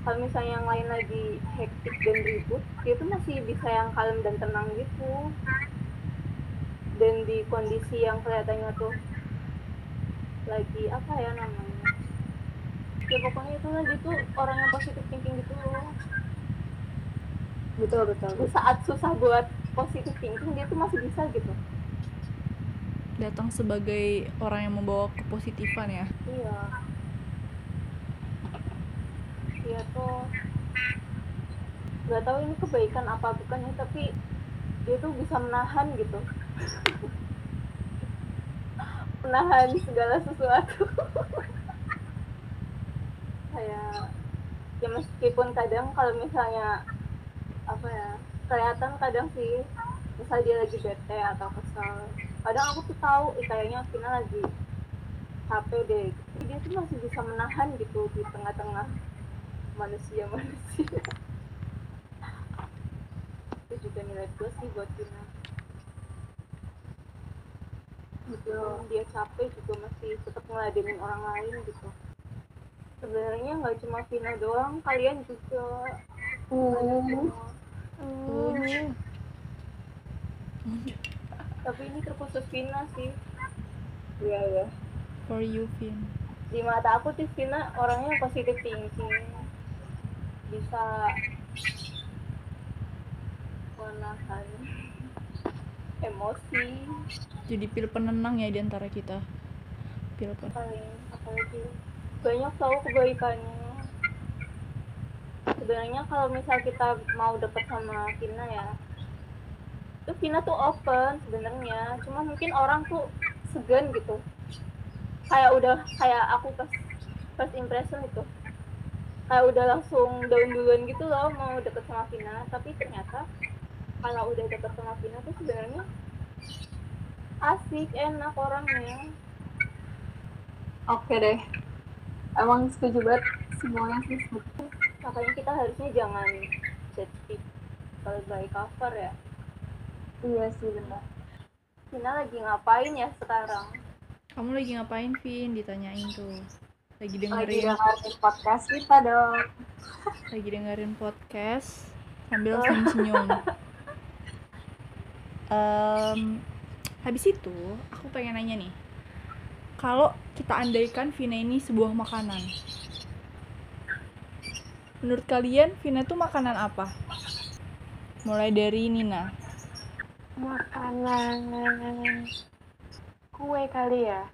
kalau misalnya yang lain lagi hektik dan ribut dia tuh masih bisa yang kalem dan tenang gitu. Dan di kondisi yang kelihatannya tuh lagi apa ya namanya? Ya pokoknya itu lagi tuh orang yang positif thinking gitu loh Betul, betul. di saat susah buat positif thinking dia tuh masih bisa gitu. Datang sebagai orang yang membawa kepositifan ya. iya. Dia tuh. Nggak tahu ini kebaikan apa bukan ya tapi dia tuh bisa menahan gitu. Menahan segala sesuatu. Kayak ya meskipun kadang kalau misalnya apa ya kelihatan kadang sih misal dia lagi bete atau kesal kadang aku tuh tahu eh, kayaknya Vina lagi capek deh. Tapi dia tuh masih bisa menahan gitu di tengah-tengah manusia-manusia. Itu juga nilai plus sih buat Vina. Gitu. Dia capek juga masih tetap ngeladenin orang lain gitu. Sebenarnya nggak cuma Vina doang kalian juga. Hmm. Tapi ini terkhusus Vina sih. Iya, iya. For you, Vin. di mata aku tuh Vina orangnya positif thinking. Bisa menahan emosi. Jadi pil penenang ya di antara kita. Pil pen- paling apalagi. Banyak tahu kebaikannya sebenarnya kalau misal kita mau deket sama Vina ya itu Vina tuh open sebenarnya. Cuma mungkin orang tuh segan gitu. Kayak udah kayak aku pas first impression itu kayak udah langsung daun duluan gitu loh mau deket sama Vina. Tapi ternyata kalau udah deket sama Vina tuh sebenarnya asik enak orangnya. Oke deh. Emang setuju banget semuanya Facebook makanya kita harusnya jangan kalau by cover ya iya sih benar Vina lagi ngapain ya sekarang Kamu lagi ngapain, Vin? Ditanyain tuh. Lagi lagi dengerin dengerin podcast kita dong lagi dengerin podcast sambil senyum-senyum. Em, habis itu, aku pengen nanya nih. Kalau kita andaikan Vina ini sebuah makanan. Menurut kalian, Vina itu makanan apa? Mulai dari Nina. makanan kue kali ya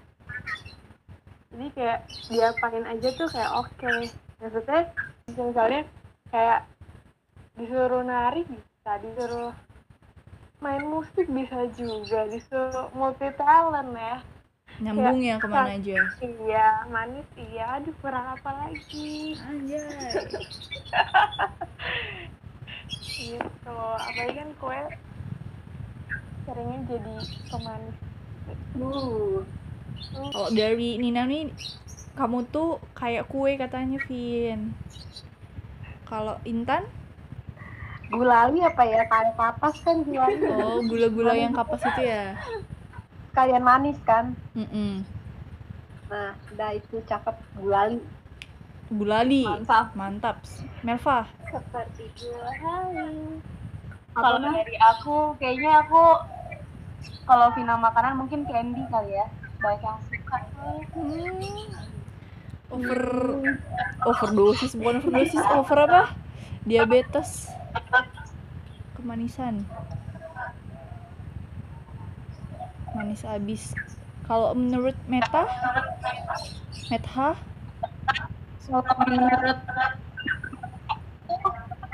jadi kayak diapain aja tuh kayak oke maksudnya misalnya kayak disuruh nari bisa disuruh main musik bisa juga disuruh multi talent ya Nyambung ya ke mana aja? iya manis iya aduh kurang apa lagi Anjay. gitu apalagi kan kue seringnya jadi pemanis uh Kalau dari Nina nih, kamu tuh kayak kue katanya, Vin. Kalau Intan, Gulali apa ya? Kayak kapas kan gulali. oh gula-gula yang kapas itu ya. Sekalian manis kan. Mm-mm. Nah, udah itu cakep gulali. Gulali, mantap mantap. Melva, seperti gula halim Kalau dari aku, kayaknya aku kalau final makanan mungkin candy kali ya. Banyak yang suka. over overdosis bukan overdosis, over apa? Diabetes, kemanisan, manis abis. Kalau menurut Meta, Metha, Kalau menurut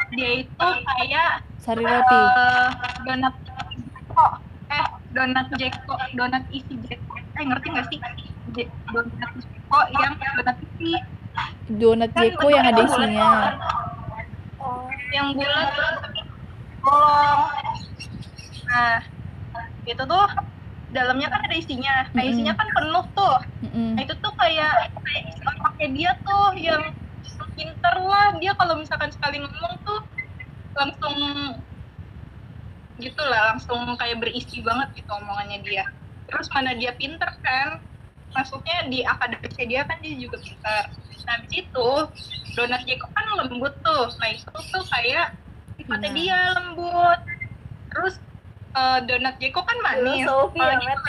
dia itu kayak sari roti. eh, donat kok eh donat Jeko donat isi Jeko eh ngerti nggak sih donat Jeko yang donat isi Donat kan Jeko yang ada isinya. tuh. yang bulat bolong nah itu tuh dalamnya kan ada isinya. Nah isinya kan penuh tuh. Nah itu tuh kayak kayak isi otaknya dia tuh yang pinter lah. Dia kalau misalkan sekali ngomong tuh langsung gitu lah langsung kayak berisi banget gitu omongannya dia. Terus mana dia pinter kan maksudnya di akademiknya dia kan dia juga pinter. Nah habis itu donat Jeko kan lembut tuh. Nah itu tuh kayak sifatnya Benar. dia lembut. Terus eh, donat Jeko kan manis. Filosofi ya, Met.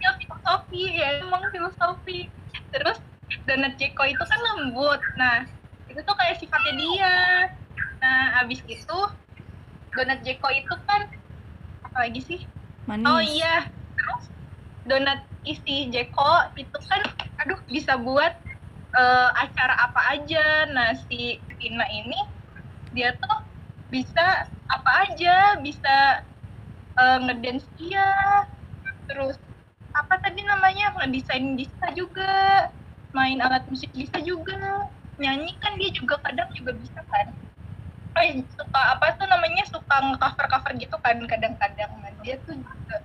ya filosofi ya emang filosofi. Terus donat Jeko itu kan lembut. Nah itu tuh kayak sifatnya dia. Nah abis itu donat Jeko itu kan apa lagi sih? Manis. oh iya. Terus donat isi Jeko itu kan aduh bisa buat eh, acara apa aja. Nah si Vina ini dia tuh bisa apa aja bisa eh, ngedance dia. Terus apa tadi namanya ngedesain bisa juga main alat musik bisa juga. Nyanyi kan dia juga kadang juga bisa kan. Eh suka apa tuh namanya suka nge-cover cover gitu kan kadang-kadang. Nah dia tuh juga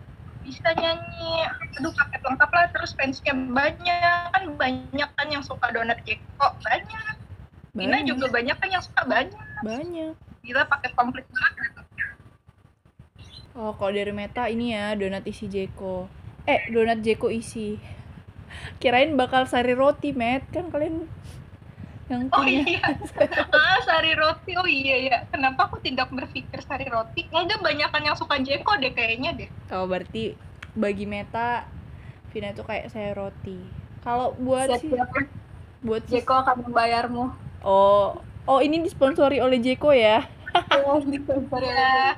bisa nyanyi. Aduh paket lengkap lah. Terus fansnya banyak. Kan banyak kan yang suka donat Jeko banyak. Ina banyak, juga banyak kan yang suka banyak. Banyak. Gila paket komplit banget Oh, kalau dari Meta ini ya donat isi Jeko. Eh, donat Jeko isi. Kirain bakal sari roti, Met. Kan kalian yang oh punya. iya ah sari roti oh iya ya kenapa aku tidak berpikir sari roti enggak banyakan yang suka Jeko deh kayaknya deh Oh, berarti bagi Meta Vina itu kayak sari roti. Kalau buat si siap buat si Jeko akan membayarmu Oh, oh ini disponsori oleh Jeko ya. Ya.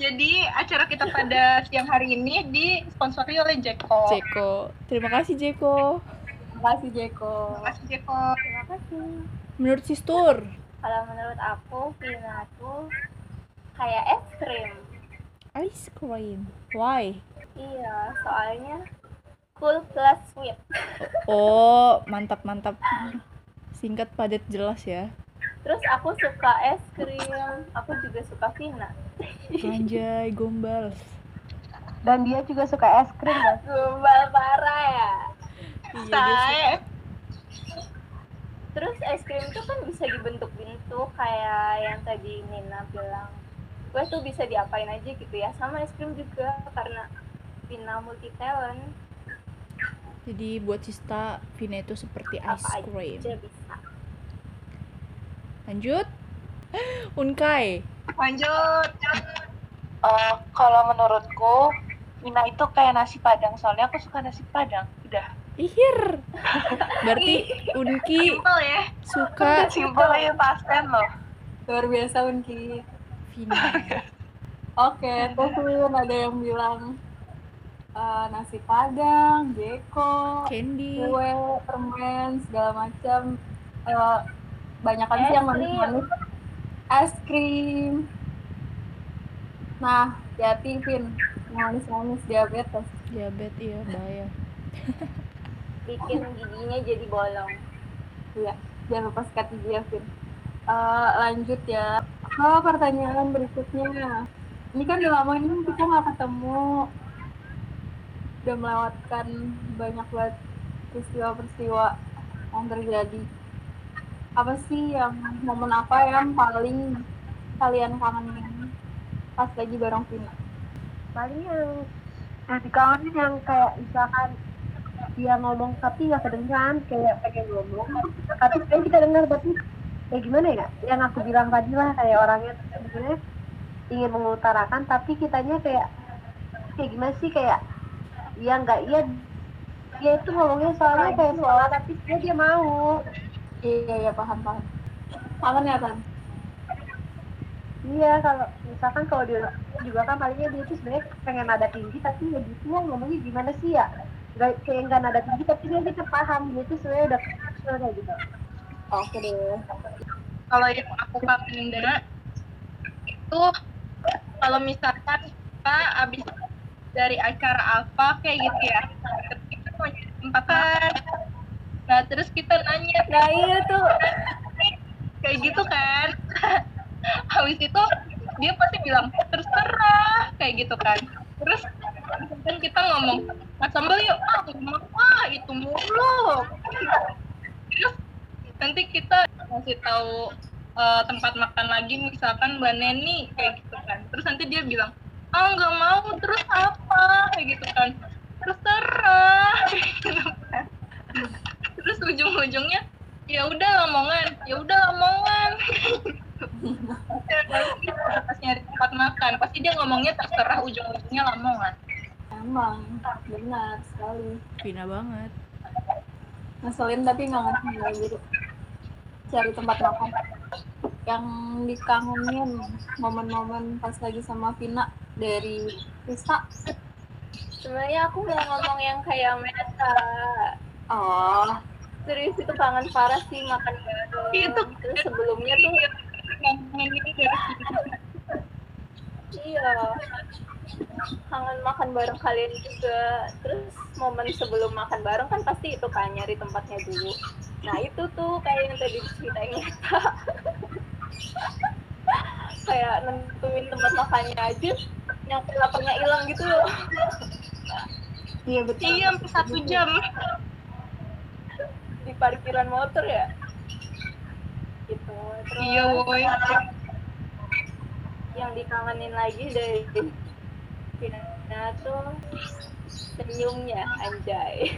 Jadi acara kita pada siang hari ini disponsori oleh Jeko. Jeko. Terima kasih Jeko. terima kasih Jeko Terima kasih Jeko. terima kasih Menurut Sistur, kalau menurut aku Vina tuh kayak es krim ice cream. Why? iya soalnya cool plus sweet Oh, mantap mantap. Singkat padat jelas ya. Terus aku suka es krim. Aku juga suka Vina. Anjay, gombal. Dan dia juga suka es krim kan? gombal parah ya. Iya, terus es krim itu kan bisa dibentuk-bentuk kayak yang tadi Nina bilang. Gue tuh bisa diapain aja gitu ya. Sama es krim juga karena Vina multi talent Jadi buat Sista, Vina itu seperti ice apa cream. aja bisa Lanjut. Unkai. Lanjut. Eh, kalau menurutku Mina itu kayak nasi padang soalnya aku suka nasi padang udah Ihir. Berarti Unki Simpel ya. suka simpel aja pasten loh luar biasa Unki Vina. oke terus Win, ada yang bilang eh, nasi padang jeko Candy. kue permen segala macam Eh, banyak kan sih yang manis-manis es krim nah hati Vin manis-manis diabetes Diabetes iya bahaya. bikin giginya jadi bolong Iya, jangan lupa sikat gigi ya, Vin. Eh, lanjut ya ke pertanyaan berikutnya. Ini kan udah lama ini kita nggak ketemu, udah melewatkan banyak banget peristiwa-peristiwa yang terjadi. Apa sih yang momen apa yang paling kalian kangenin pas lagi bareng Vina? paling yang yang dikangenin yang kayak misalkan dia ngomong tapi nggak kedengeran kayak pengen ngomong tapi pengen kita dengar tapi ya gimana ya? Yang aku bilang tadi lah kayak orangnya sebenarnya ingin mengutarakan tapi kitanya kayak kayak gimana sih? Kayak iya nggak iya dia itu ngomongnya soalnya kayak soal tapi dia mau Iya, iya, paham, paham. Kangen ya, Tan? iya kalau misalkan kalau dia juga kan palingnya dia tuh sebenarnya pengen nada tinggi tapi ya gitu ya ngomongnya gimana sih ya nggak kayak nggak nada tinggi tapi dia kita paham dia tuh sebenarnya udah kesel kayak gitu Oke deh. Kalau yang aku kangenin Dana itu kalau misalkan kita abis dari acara apa kayak gitu ya kita mau tempat makan nah terus kita nanya nah iya tuh. Kayak gitu kan. Habis itu dia pasti bilang terserah kayak gitu kan. Terus kan kita ngomong mas sambal yuk. Ah mau ah itu mulu. Terus nanti kita ngasih tahu eh, tempat makan lagi misalkan mbak Neni kayak gitu kan. Terus nanti dia bilang ah nggak mau terus apa? Kayak gitu kan. Terserah. Kayak gitu kan terus ujung-ujungnya ya udah lamongan ya udah lamongan pas nyari tempat makan pasti dia ngomongnya terserah ujung-ujungnya lamongan Emang, benar sekali. Vina banget. ngeselin tapi nggak ngerti nggak gitu cari tempat makan. Yang dikangenin momen-momen pas lagi sama Vina dari Rista. Sebenarnya aku mau ngomong yang kayak Meta. Oh serius itu kangen parah sih makan bareng Itu. terus sebelumnya tuh ini dari iya. Kangen makan bareng kalian juga. Terus momen sebelum makan bareng kan pasti itu kan nyari tempatnya dulu. Nah itu tuh kayak yang tadi diceritain Meta kayak nentuin tempat makannya aja yang laparnya hilang gitu loh. Iya betul. Iya sampai satu jam di parkiran motor ya? Gitu terus iya woi. yang dikangenin lagi dari Vina tuh senyumnya anjay.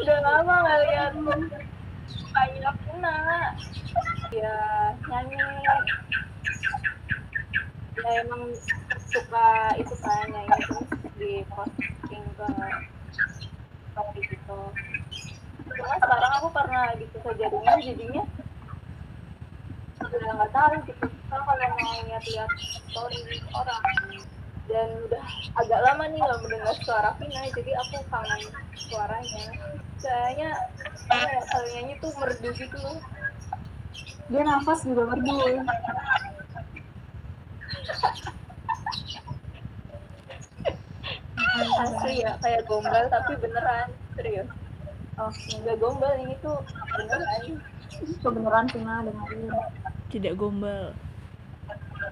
Udah lama nggak lihat. Banyak Vina. Ya nyanyi. Ya emang suka itu kan nyanyi terus di posting ke story gitu cuma sekarang aku karena gitu kejadian jadinya udah nggak tahu gitu. Kan kalau mau lihat-lihat story orang dan udah agak lama nih nggak mendengar suara Vina jadi aku kangen suaranya. Kayaknya kayak kalau nyanyi tuh merdu gitu loh. Dia nafas juga merdu. Asli ya kayak gombal tapi beneran serius oh nggak gombal ini tuh. Beneran. Kebenaran Vina dengerin. Tidak gombal.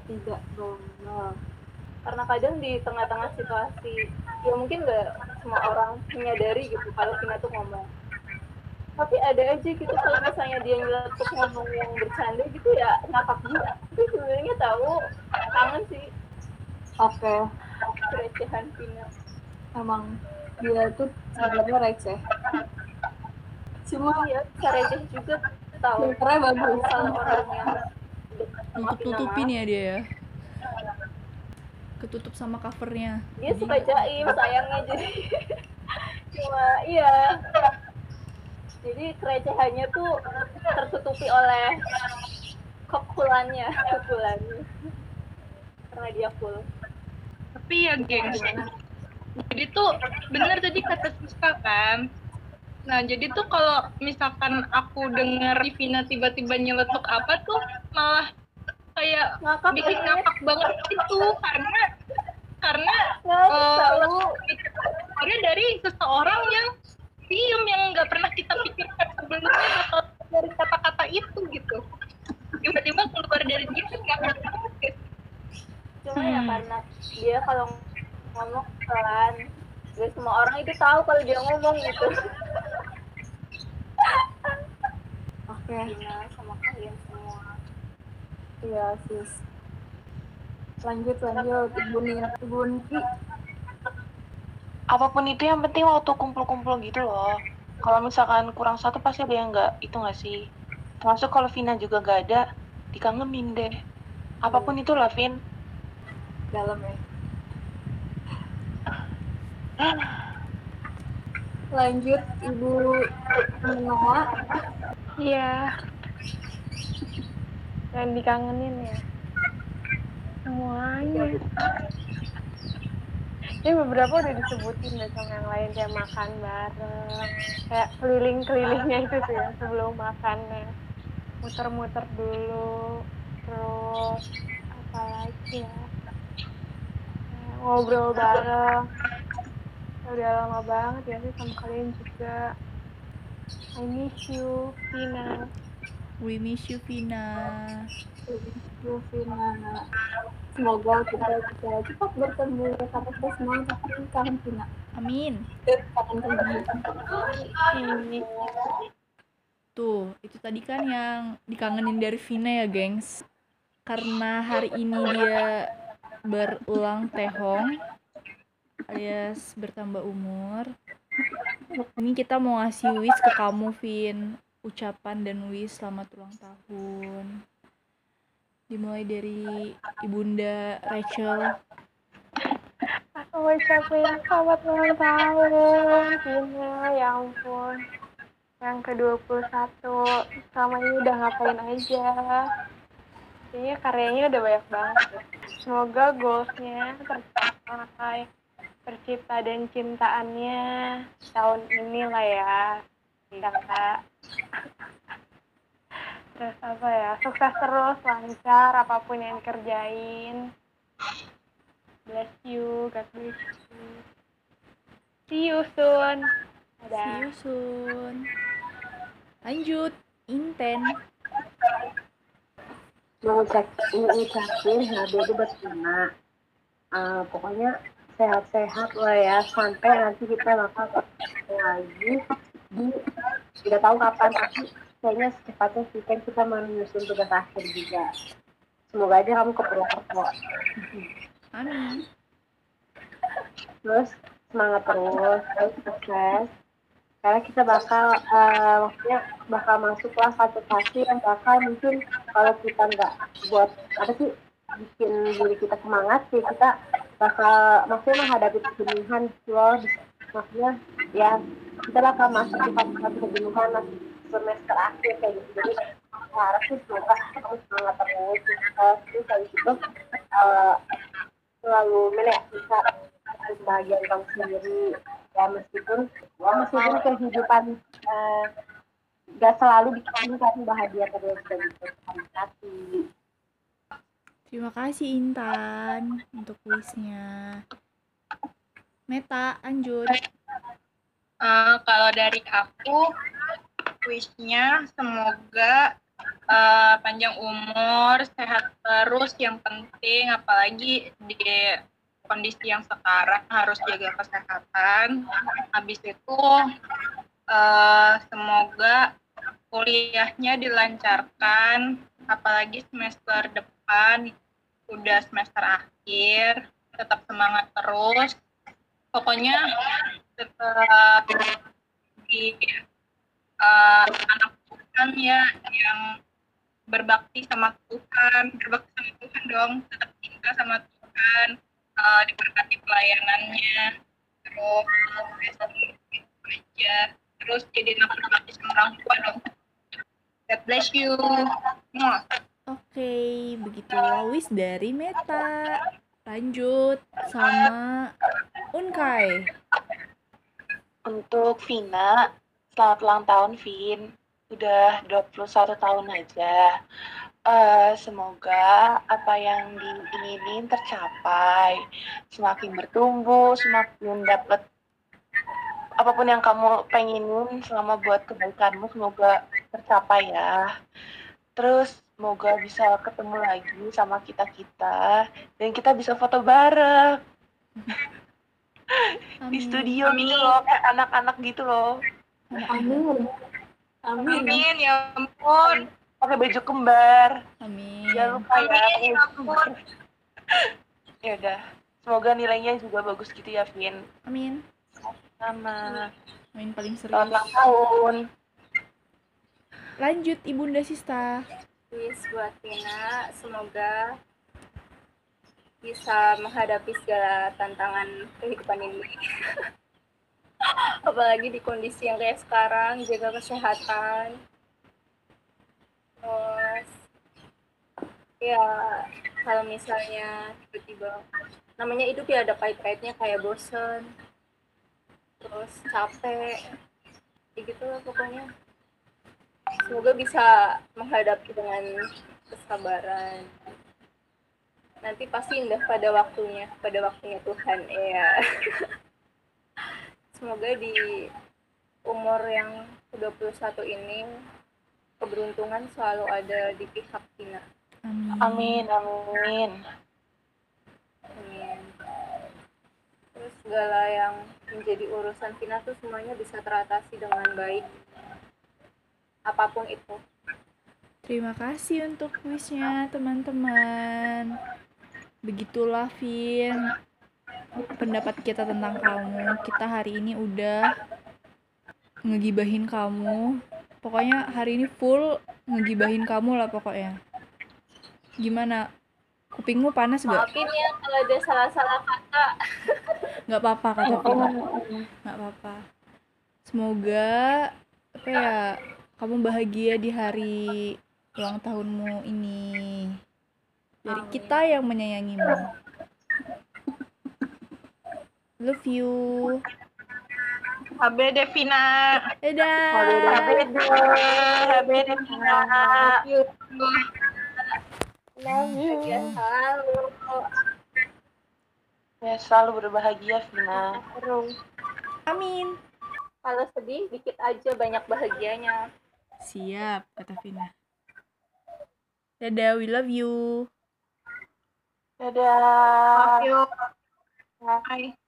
tidak gombal. Karena kadang di tengah-tengah situasi ya mungkin nggak semua orang menyadari gitu kalau Vina tuh ngomong. Tapi ada aja gitu kalau misalnya dia nyeletuk ngomong yang bercanda gitu ya ngakak juga tapi sebenarnya tahu kangen sih. Oke. Kerecehan Vina. Emang dia tuh sebenarnya receh cuma ya receh juga tahu. Filternya bagus orang yang nutup tutupin ya dia ya. Ketutup sama covernya. Dia suka jaim sayangnya jadi. Cuma iya. Jadi kerecehannya tuh tertutupi oleh kekulannya kekulannya karena dia full. Tapi ya gengs. Jadi tuh bener tadi kata Siska kan nah jadi tuh kalau misalkan aku denger Vina tiba-tiba nyeletuk apa tuh malah kayak ngakak bikin ngakak banget itu karena karena eh, tahu karena dari seseorang yang diem yang nggak pernah kita pikirkan sebelumnya bakal dari kata-kata itu gitu. Tiba-tiba keluar dari kan nggak banget cuma ya Hmm. karena dia kalau ngomong pelan gak semua orang itu tahu kalau dia ngomong gitu. Oke. Vina sama kalian semua. Iya sis. Lanjut lanjut. Ibu nih ibu Niki apa pun itu yang penting waktu kumpul-kumpul gitu loh. Kalau misalkan kurang satu pasti ada yang nggak itu nggak sih? Termasuk kalau Vina juga nggak ada dikangenin deh. Apa pun itu lah Vin. Dalam ya lanjut ibu Noah Iya. Dan dikangenin ya. Semuanya. Ini beberapa udah disebutin deh sama yang lain kayak makan bareng, kayak keliling-kelilingnya itu tuh ya sebelum makannya, muter-muter dulu, terus apa lagi ya, ngobrol bareng, udah lama banget ya sih sama kalian juga. I miss you, Tina. we miss you Vina. Ibu Vina. Semoga kita bisa cepat bertemu karena kita semua. Pasti kangen Vina. Amin. Kangen kangen Ini Tuh, itu tadi kan yang dikangenin dari Vina ya, gengs. Karena hari ini dia berulang tahun alias bertambah umur. Ini kita mau ngasih wish ke kamu, Vin. Ucapan dan wish selamat ulang tahun. Dimulai dari Ibunda Rachel. aku ucapin selamat ulang tahun, Tina. Ya ampun. Yang ke-21. Selama ini udah ngapain aja. Kayaknya karyanya udah banyak banget. Semoga goalsnya tercapai. Tercipta dan cintaannya tahun ini lah ya. Ya, Kak. Terus apa ya, sukses terus, lancar, apa pun yang dikerjain. Bless you, God bless you. See you soon. See Dadah. you soon. Lanjut, Inten. mengucap mengucapin HBD buat Vina. Eh, pokoknya sehat-sehat lah ya sampai nanti kita bakal lagi di tidak tahu kapan tapi kayaknya secepatnya sih kan kita menyusun tugas akhir juga. Semoga aja kamu ke Purwokerto. Amin. Terus semangat terus, terus sukses. Karena kita bakal eh, maksudnya bakal masuk kelas satu fase yang bakal mungkin kalau kita nggak buat apa sih bikin diri kita semangat sih kita bakal maksudnya menghadapi kejenuhan loh maksudnya ya kita bakal masuk di fase kejenuhan semester akhir kayak gitu. Jadi harap sih semoga kamu semangat terus terus kayak gitu eh, selalu ya bisa kebahagiaan kamu sendiri. Ya meskipun ya meskipun kehidupan eh, gak selalu bikin kamu bahagia terus kayak gitu. Kasih. Terima kasih Intan untuk wishnya. Meta, lanjut. Eh, kalau dari aku wishnya semoga eh, panjang umur sehat terus yang penting apalagi di kondisi yang sekarang harus jaga kesehatan habis itu eh, semoga kuliahnya dilancarkan, apalagi semester depan udah semester akhir, tetap semangat terus. Pokoknya tetap di eh, anak Tuhan ya yang berbakti sama Tuhan, berbakti sama Tuhan dong, tetap cinta sama Tuhan, eh, diberkati pelayanannya, terus aja, terus jadi anak berbakti sama orang tua dong. God bless you. Muah. Oke, begitulah wis dari Meta. Lanjut sama Unkai. Untuk Vina, selamat ulang tahun Vin. Udah 21 tahun aja. Eh, semoga apa yang diinginin tercapai. Semakin bertumbuh, semakin dapat apa pun yang kamu pengenin selama buat kebaikanmu semoga tercapai ya. Terus semoga bisa ketemu lagi sama kita-kita dan kita bisa foto bareng di studio gitu loh, kayak anak-anak gitu loh. Amin. Amin. Amin, ya ampun. Pakai baju kembar. Amin. Jangan lupa ya. Amin, ya ampun. Ya udah. Semoga nilainya juga bagus gitu ya, Vin. Amin. Sama. Amin paling serius. ulang tahun. Lanjut Ibunda Sista. Wish buat Tina, semoga bisa menghadapi segala tantangan kehidupan ini. Apalagi di kondisi yang kayak sekarang, jaga kesehatan. Terus, ya kalau misalnya tiba-tiba, namanya hidup ya ada pahit-pahitnya kayak bosen, terus capek, ya gitu lah pokoknya semoga bisa menghadapi dengan kesabaran nanti pasti indah pada waktunya pada waktunya Tuhan ya semoga di umur yang ke-21 ini keberuntungan selalu ada di pihak Tina Amin. Amin, amin. Amin. terus segala yang menjadi urusan Tina tuh semuanya bisa teratasi dengan baik apa pun itu Terima kasih untuk wishnya teman-teman. Begitulah Vin pendapat kita tentang kamu. Kita hari ini udah ngegibahin kamu. Pokoknya hari ini full ngegibahin kamu lah pokoknya. Gimana? Kupingmu panas gak? maafin ya kalau ada salah-salah kata Nggak apa-apa kata. Nggak apa-apa. Semoga apa ya kamu bahagia di hari ulang tahunmu ini. Dari Amin. kita yang menyayangimu. Love you. HB Devina. Dadah. Habede, habede, Vina. bahagia selalu Ya, selalu berbahagia, Vina. Amin. kalau sedih dikit aja banyak bahagianya Siap, kata Vina. Dadah, we love you. Dadah. Love you. Bye.